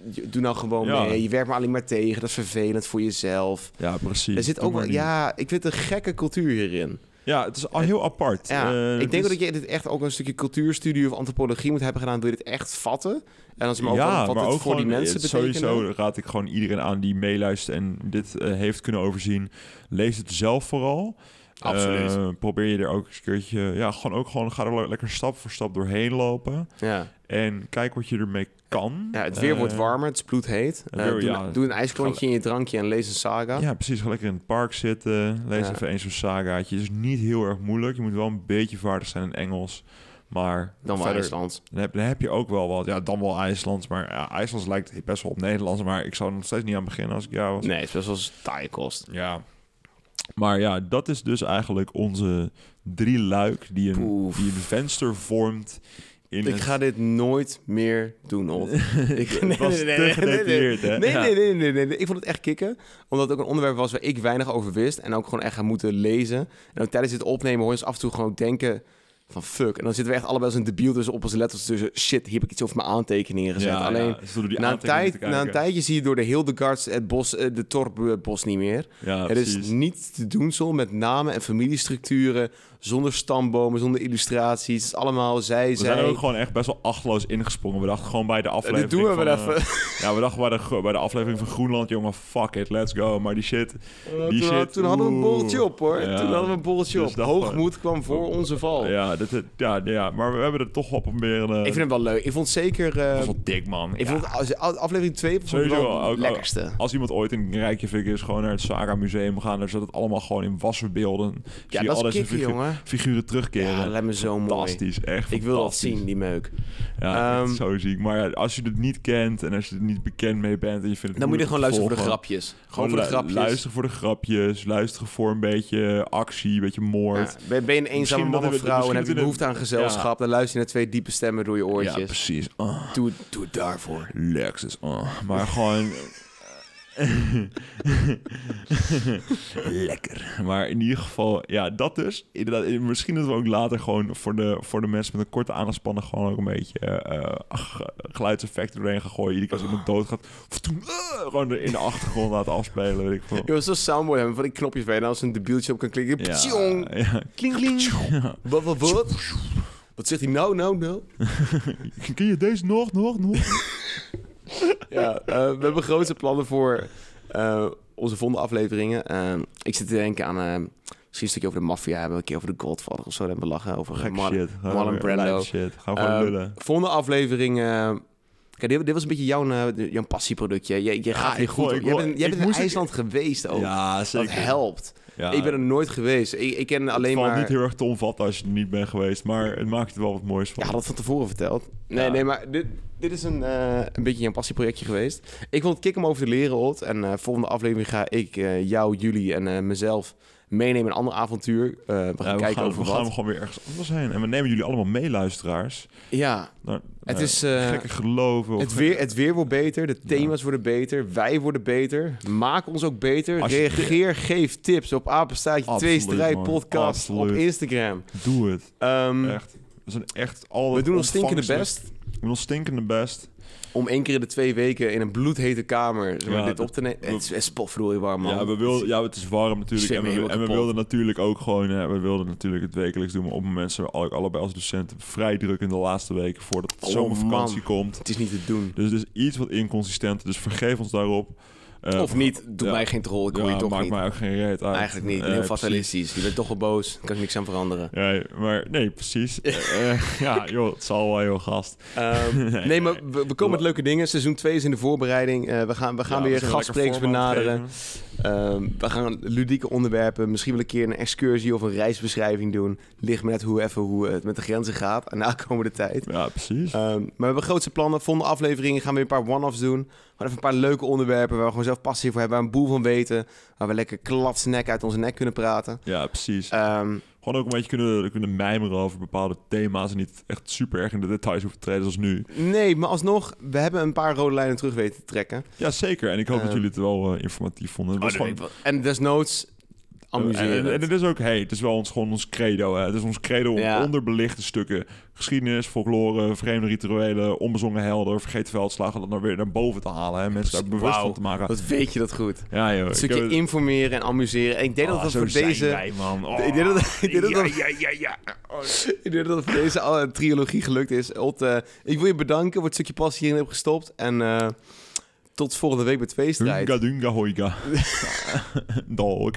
Doe nou gewoon Ja. mee. Je werkt me alleen maar tegen. Dat is vervelend voor jezelf. Ja, precies. Er zit ook maar wel, ja, ik vind een gekke cultuur hierin. Ja, het is al heel apart. Ja, Eh, ik denk is- dat je dit echt ook een stukje cultuurstudie of antropologie moet hebben gedaan. Wil je dit echt vatten? En als je maar ook ja, wat maar het ook voor die mensen eh, betekent. Sowieso raad ik gewoon iedereen aan die meeluistert en dit eh, heeft kunnen overzien. Lees het zelf vooral. Absoluut. Eh, probeer je er ook eens een keertje... Ja, gewoon ook gewoon... Ga er le- lekker stap voor stap doorheen lopen. Ja. En kijk wat je ermee kan. Ja, het weer Eh, wordt warmer, het is bloedheet. Eh, doe, ja. doe een ijsklontje in je drankje en lees een saga. Ja, precies. Ga lekker in het park zitten. Lees Ja. even eens zo'n sagaatje. Het is niet heel erg moeilijk. Je moet wel een beetje vaardig zijn in Engels. Maar Dan wel verder, IJsland. Dan heb, dan heb je ook wel wat. Ja, dan wel IJslands. Maar ja, IJslands lijkt best wel op Nederlands. Maar ik zou er nog steeds niet aan beginnen als ik jou was. Nee, het is best wel taaie kost. Ja. Maar ja, dat is dus eigenlijk onze drie luik die een, Poef. die een venster vormt in Ik het... ga dit nooit meer doen, Ot. Ik, Het was te gedetailleerd, hè? Nee, Ja. nee, nee, nee, nee, nee. Ik vond het echt kicken. Omdat het ook een onderwerp was waar ik weinig over wist. En ook gewoon echt gaan moeten lezen. En ook tijdens dit opnemen hoor je af en toe gewoon denken van fuck. En dan zitten we echt allebei als een debiel tussen op onze letters tussen. Shit, hier heb ik iets over mijn aantekeningen gezet. Ja, Alleen ja, die na, een tijd, na een tijdje zie je door de Hildegards het bos, eh, de Torbos niet meer. Ja, Het is precies. niet te doen zo met namen en familiestructuren, zonder stambomen, zonder illustraties. Het is allemaal zij, We zij. zijn er ook gewoon echt best wel achterloos ingesprongen. We dachten gewoon bij de Eh, aflevering dit doen we van, eh. Ja, we dachten bij de, bij de aflevering van Groenland, jongen, fuck it, let's go. Maar die shit, die toen, shit, toen hadden we een oeh. borreltje op hoor. Toen hadden we een borreltje Dus op. Hoogmoed kwam voor onze val. ja, dit- ja, ja, maar we hebben er toch wel proberen... eh, Ik vind het wel leuk. Ik vond zeker... eh, dat is wel dik, man. ik Ja. vond als- aflevering 2 vond ik wel ook- het lekkerste. Als iemand ooit in Rijkjavik is, gewoon naar het Saga Museum gaan, daar zit het allemaal gewoon in wasverbeelden. Zie Ja, je dat al is deze kicken, figu- jongen. figuren terugkeren. Ja, dat lijkt me zo mooi. Fantastisch, echt Ik wil dat zien, die meuk. Ja, Ehm, zo ziek. Maar als je het niet kent en als je er niet bekend mee bent en je vindt het Dan moet je gewoon te luisteren voor de grapjes. Gewoon voor de grapjes. Luisteren voor de grapjes. Luisteren voor een beetje actie, een beetje moord. Ja, ben, je een eenzame man dat of vrouw en misschien heb je behoefte aan gezelschap, dan luister je naar twee diepe stemmen door je Ja, oortjes. precies. Oh, doe, doe het daarvoor. Lexus. Oh. Maar gewoon... Lekker. Maar in ieder geval, ja, dat dus. Inderdaad, eh, misschien dat we ook later gewoon voor de, voor de mensen met een korte aanspannen gewoon ook een beetje eh, ach, geluidseffecten doorheen gaan gooien. Iedere keer als iemand doodgaat, toen, eh, gewoon in de achtergrond laten afspelen, weet ik veel. Je wil zo'n soundboard hebben van die knopjes waar je nou als een debieltje op kan klikken. Ja, Ptjong. ja. Kling, kling. Ja. Wat, wat, wat? Wat zegt hij nou, nou, nou? Ken je deze nog, nog, nog? Ja, eh, we hebben grootste plannen voor eh, onze volgende afleveringen. Eh, ik zit te denken aan misschien een stukje over de maffia hebben, een keer over de Godfather of zo. Dan hebben we lachen over Gek Mar- shit. Marlon Brando. shit. Gaan we gewoon Eh, lullen. volgende aflevering Kijk, dit, dit was een beetje jouw, jouw passieproductje. Je, je gaat hier goed op. wil- bent, ik bent in IJsland geweest ook. Ja, dat zeker. helpt. Ja, ik ben er nooit geweest. Ik, ik ken alleen het valt maar... niet heel erg te omvatten als je er niet bent geweest, maar het maakt er wel wat moois van. Ja, dat van tevoren verteld. Nee, Ja. nee, maar dit, dit is een, eh, een beetje een passieprojectje geweest. Ik vond het kick om over te leren, Ot. En eh volgende aflevering ga ik eh, jou, jullie en mezelf meenemen in een ander avontuur. Eh, we gaan Ja, we kijken gaan, over we gaan wat. gewoon weer ergens anders heen. En we nemen jullie allemaal mee, luisteraars. Ja, Nou, Het nou, is, eh, gekke geloven. Of het weer, het weer wordt beter, de Ja. thema's worden beter, wij worden beter. Maak ons ook beter. Als je- Reageer, geef tips op apenstaartje Absoluut, 2 strijd podcast op. Instagram. Doe het. Ehm, Echt. We zijn echt al. we doen ons stinkende best We doen ons stinkende best. Om één keer in de twee weken in een bloedhete kamer zeg maar, Ja, dit op te nemen. Het is, potverdorie warm, man. Ja, we wilden, ja, het is warm natuurlijk. En we, en wilden natuurlijk ook gewoon... hè, we wilden natuurlijk het wekelijks doen. Maar op het moment zijn we alle- allebei als docenten vrij druk in de laatste weken... voordat de Oh, zomervakantie man. komt. Het is niet te doen. Dus het is iets wat inconsistent. Dus vergeef ons daarop. Eh, of niet, doe ja. mij geen troll, ik hoor ja, je toch maakt niet. mij ook geen reet uit. Eigenlijk niet, Eh, heel precies. fatalistisch. Je bent toch wel boos, kan ik niks aan veranderen. Ja, maar nee, precies. Eh, eh, ja, joh, het zal wel, joh, gast. Ehm, Nee. nee, maar we, we komen met leuke dingen. Seizoen 2 is in de voorbereiding. Eh, we gaan, we gaan weer gastsprekers benaderen. geven. Ehm, we gaan ludieke onderwerpen. Misschien wel een keer een excursie of een reisbeschrijving doen. Ligt me net hoe, even hoe het met de grenzen gaat. En na komende tijd. Ja, precies. Ehm, maar we hebben grootste plannen. Volgende afleveringen gaan we weer een paar one-offs doen. Gewoon even een paar leuke onderwerpen waar we gewoon zelf passie voor hebben. Waar we een boel van weten. Waar we lekker klatsnek uit onze nek kunnen praten. ja, precies. Ehm, Gewoon ook een beetje kunnen, kunnen mijmeren over bepaalde thema's... en niet echt super erg in de details hoeven te treden zoals nu. nee, maar alsnog, we hebben een paar rode lijnen terug weten te trekken. Ja, zeker. En ik hoop dat Eh. jullie het wel eh, informatief vonden. Het was Oh, gewoon... En desnoods amuseren. En, en het is ook, hey, het is wel ons, gewoon ons credo. Hè. Het is ons credo om Ja. onderbelichte stukken, geschiedenis, folklore, vreemde rituelen, onbezongen helden, vergeten veldslagen, dat nou weer naar boven te halen. Hè. Mensen daar bewust van te maken. Wat weet je dat goed? Ja, joh. Een stukje heb- informeren en amuseren. En ik denk dat Oh, dat voor deze... wij, man. Oh. Ik denk dat, ik denk dat, dat- ja, ja, ja. Oh, ik denk dat het voor deze uh, trilogie gelukt is. Ot, eh, ik wil je bedanken voor het stukje passie hierin hebt gestopt. En eh, tot volgende week bij Tweestrijd. Hunga dunga hoiga. Dog.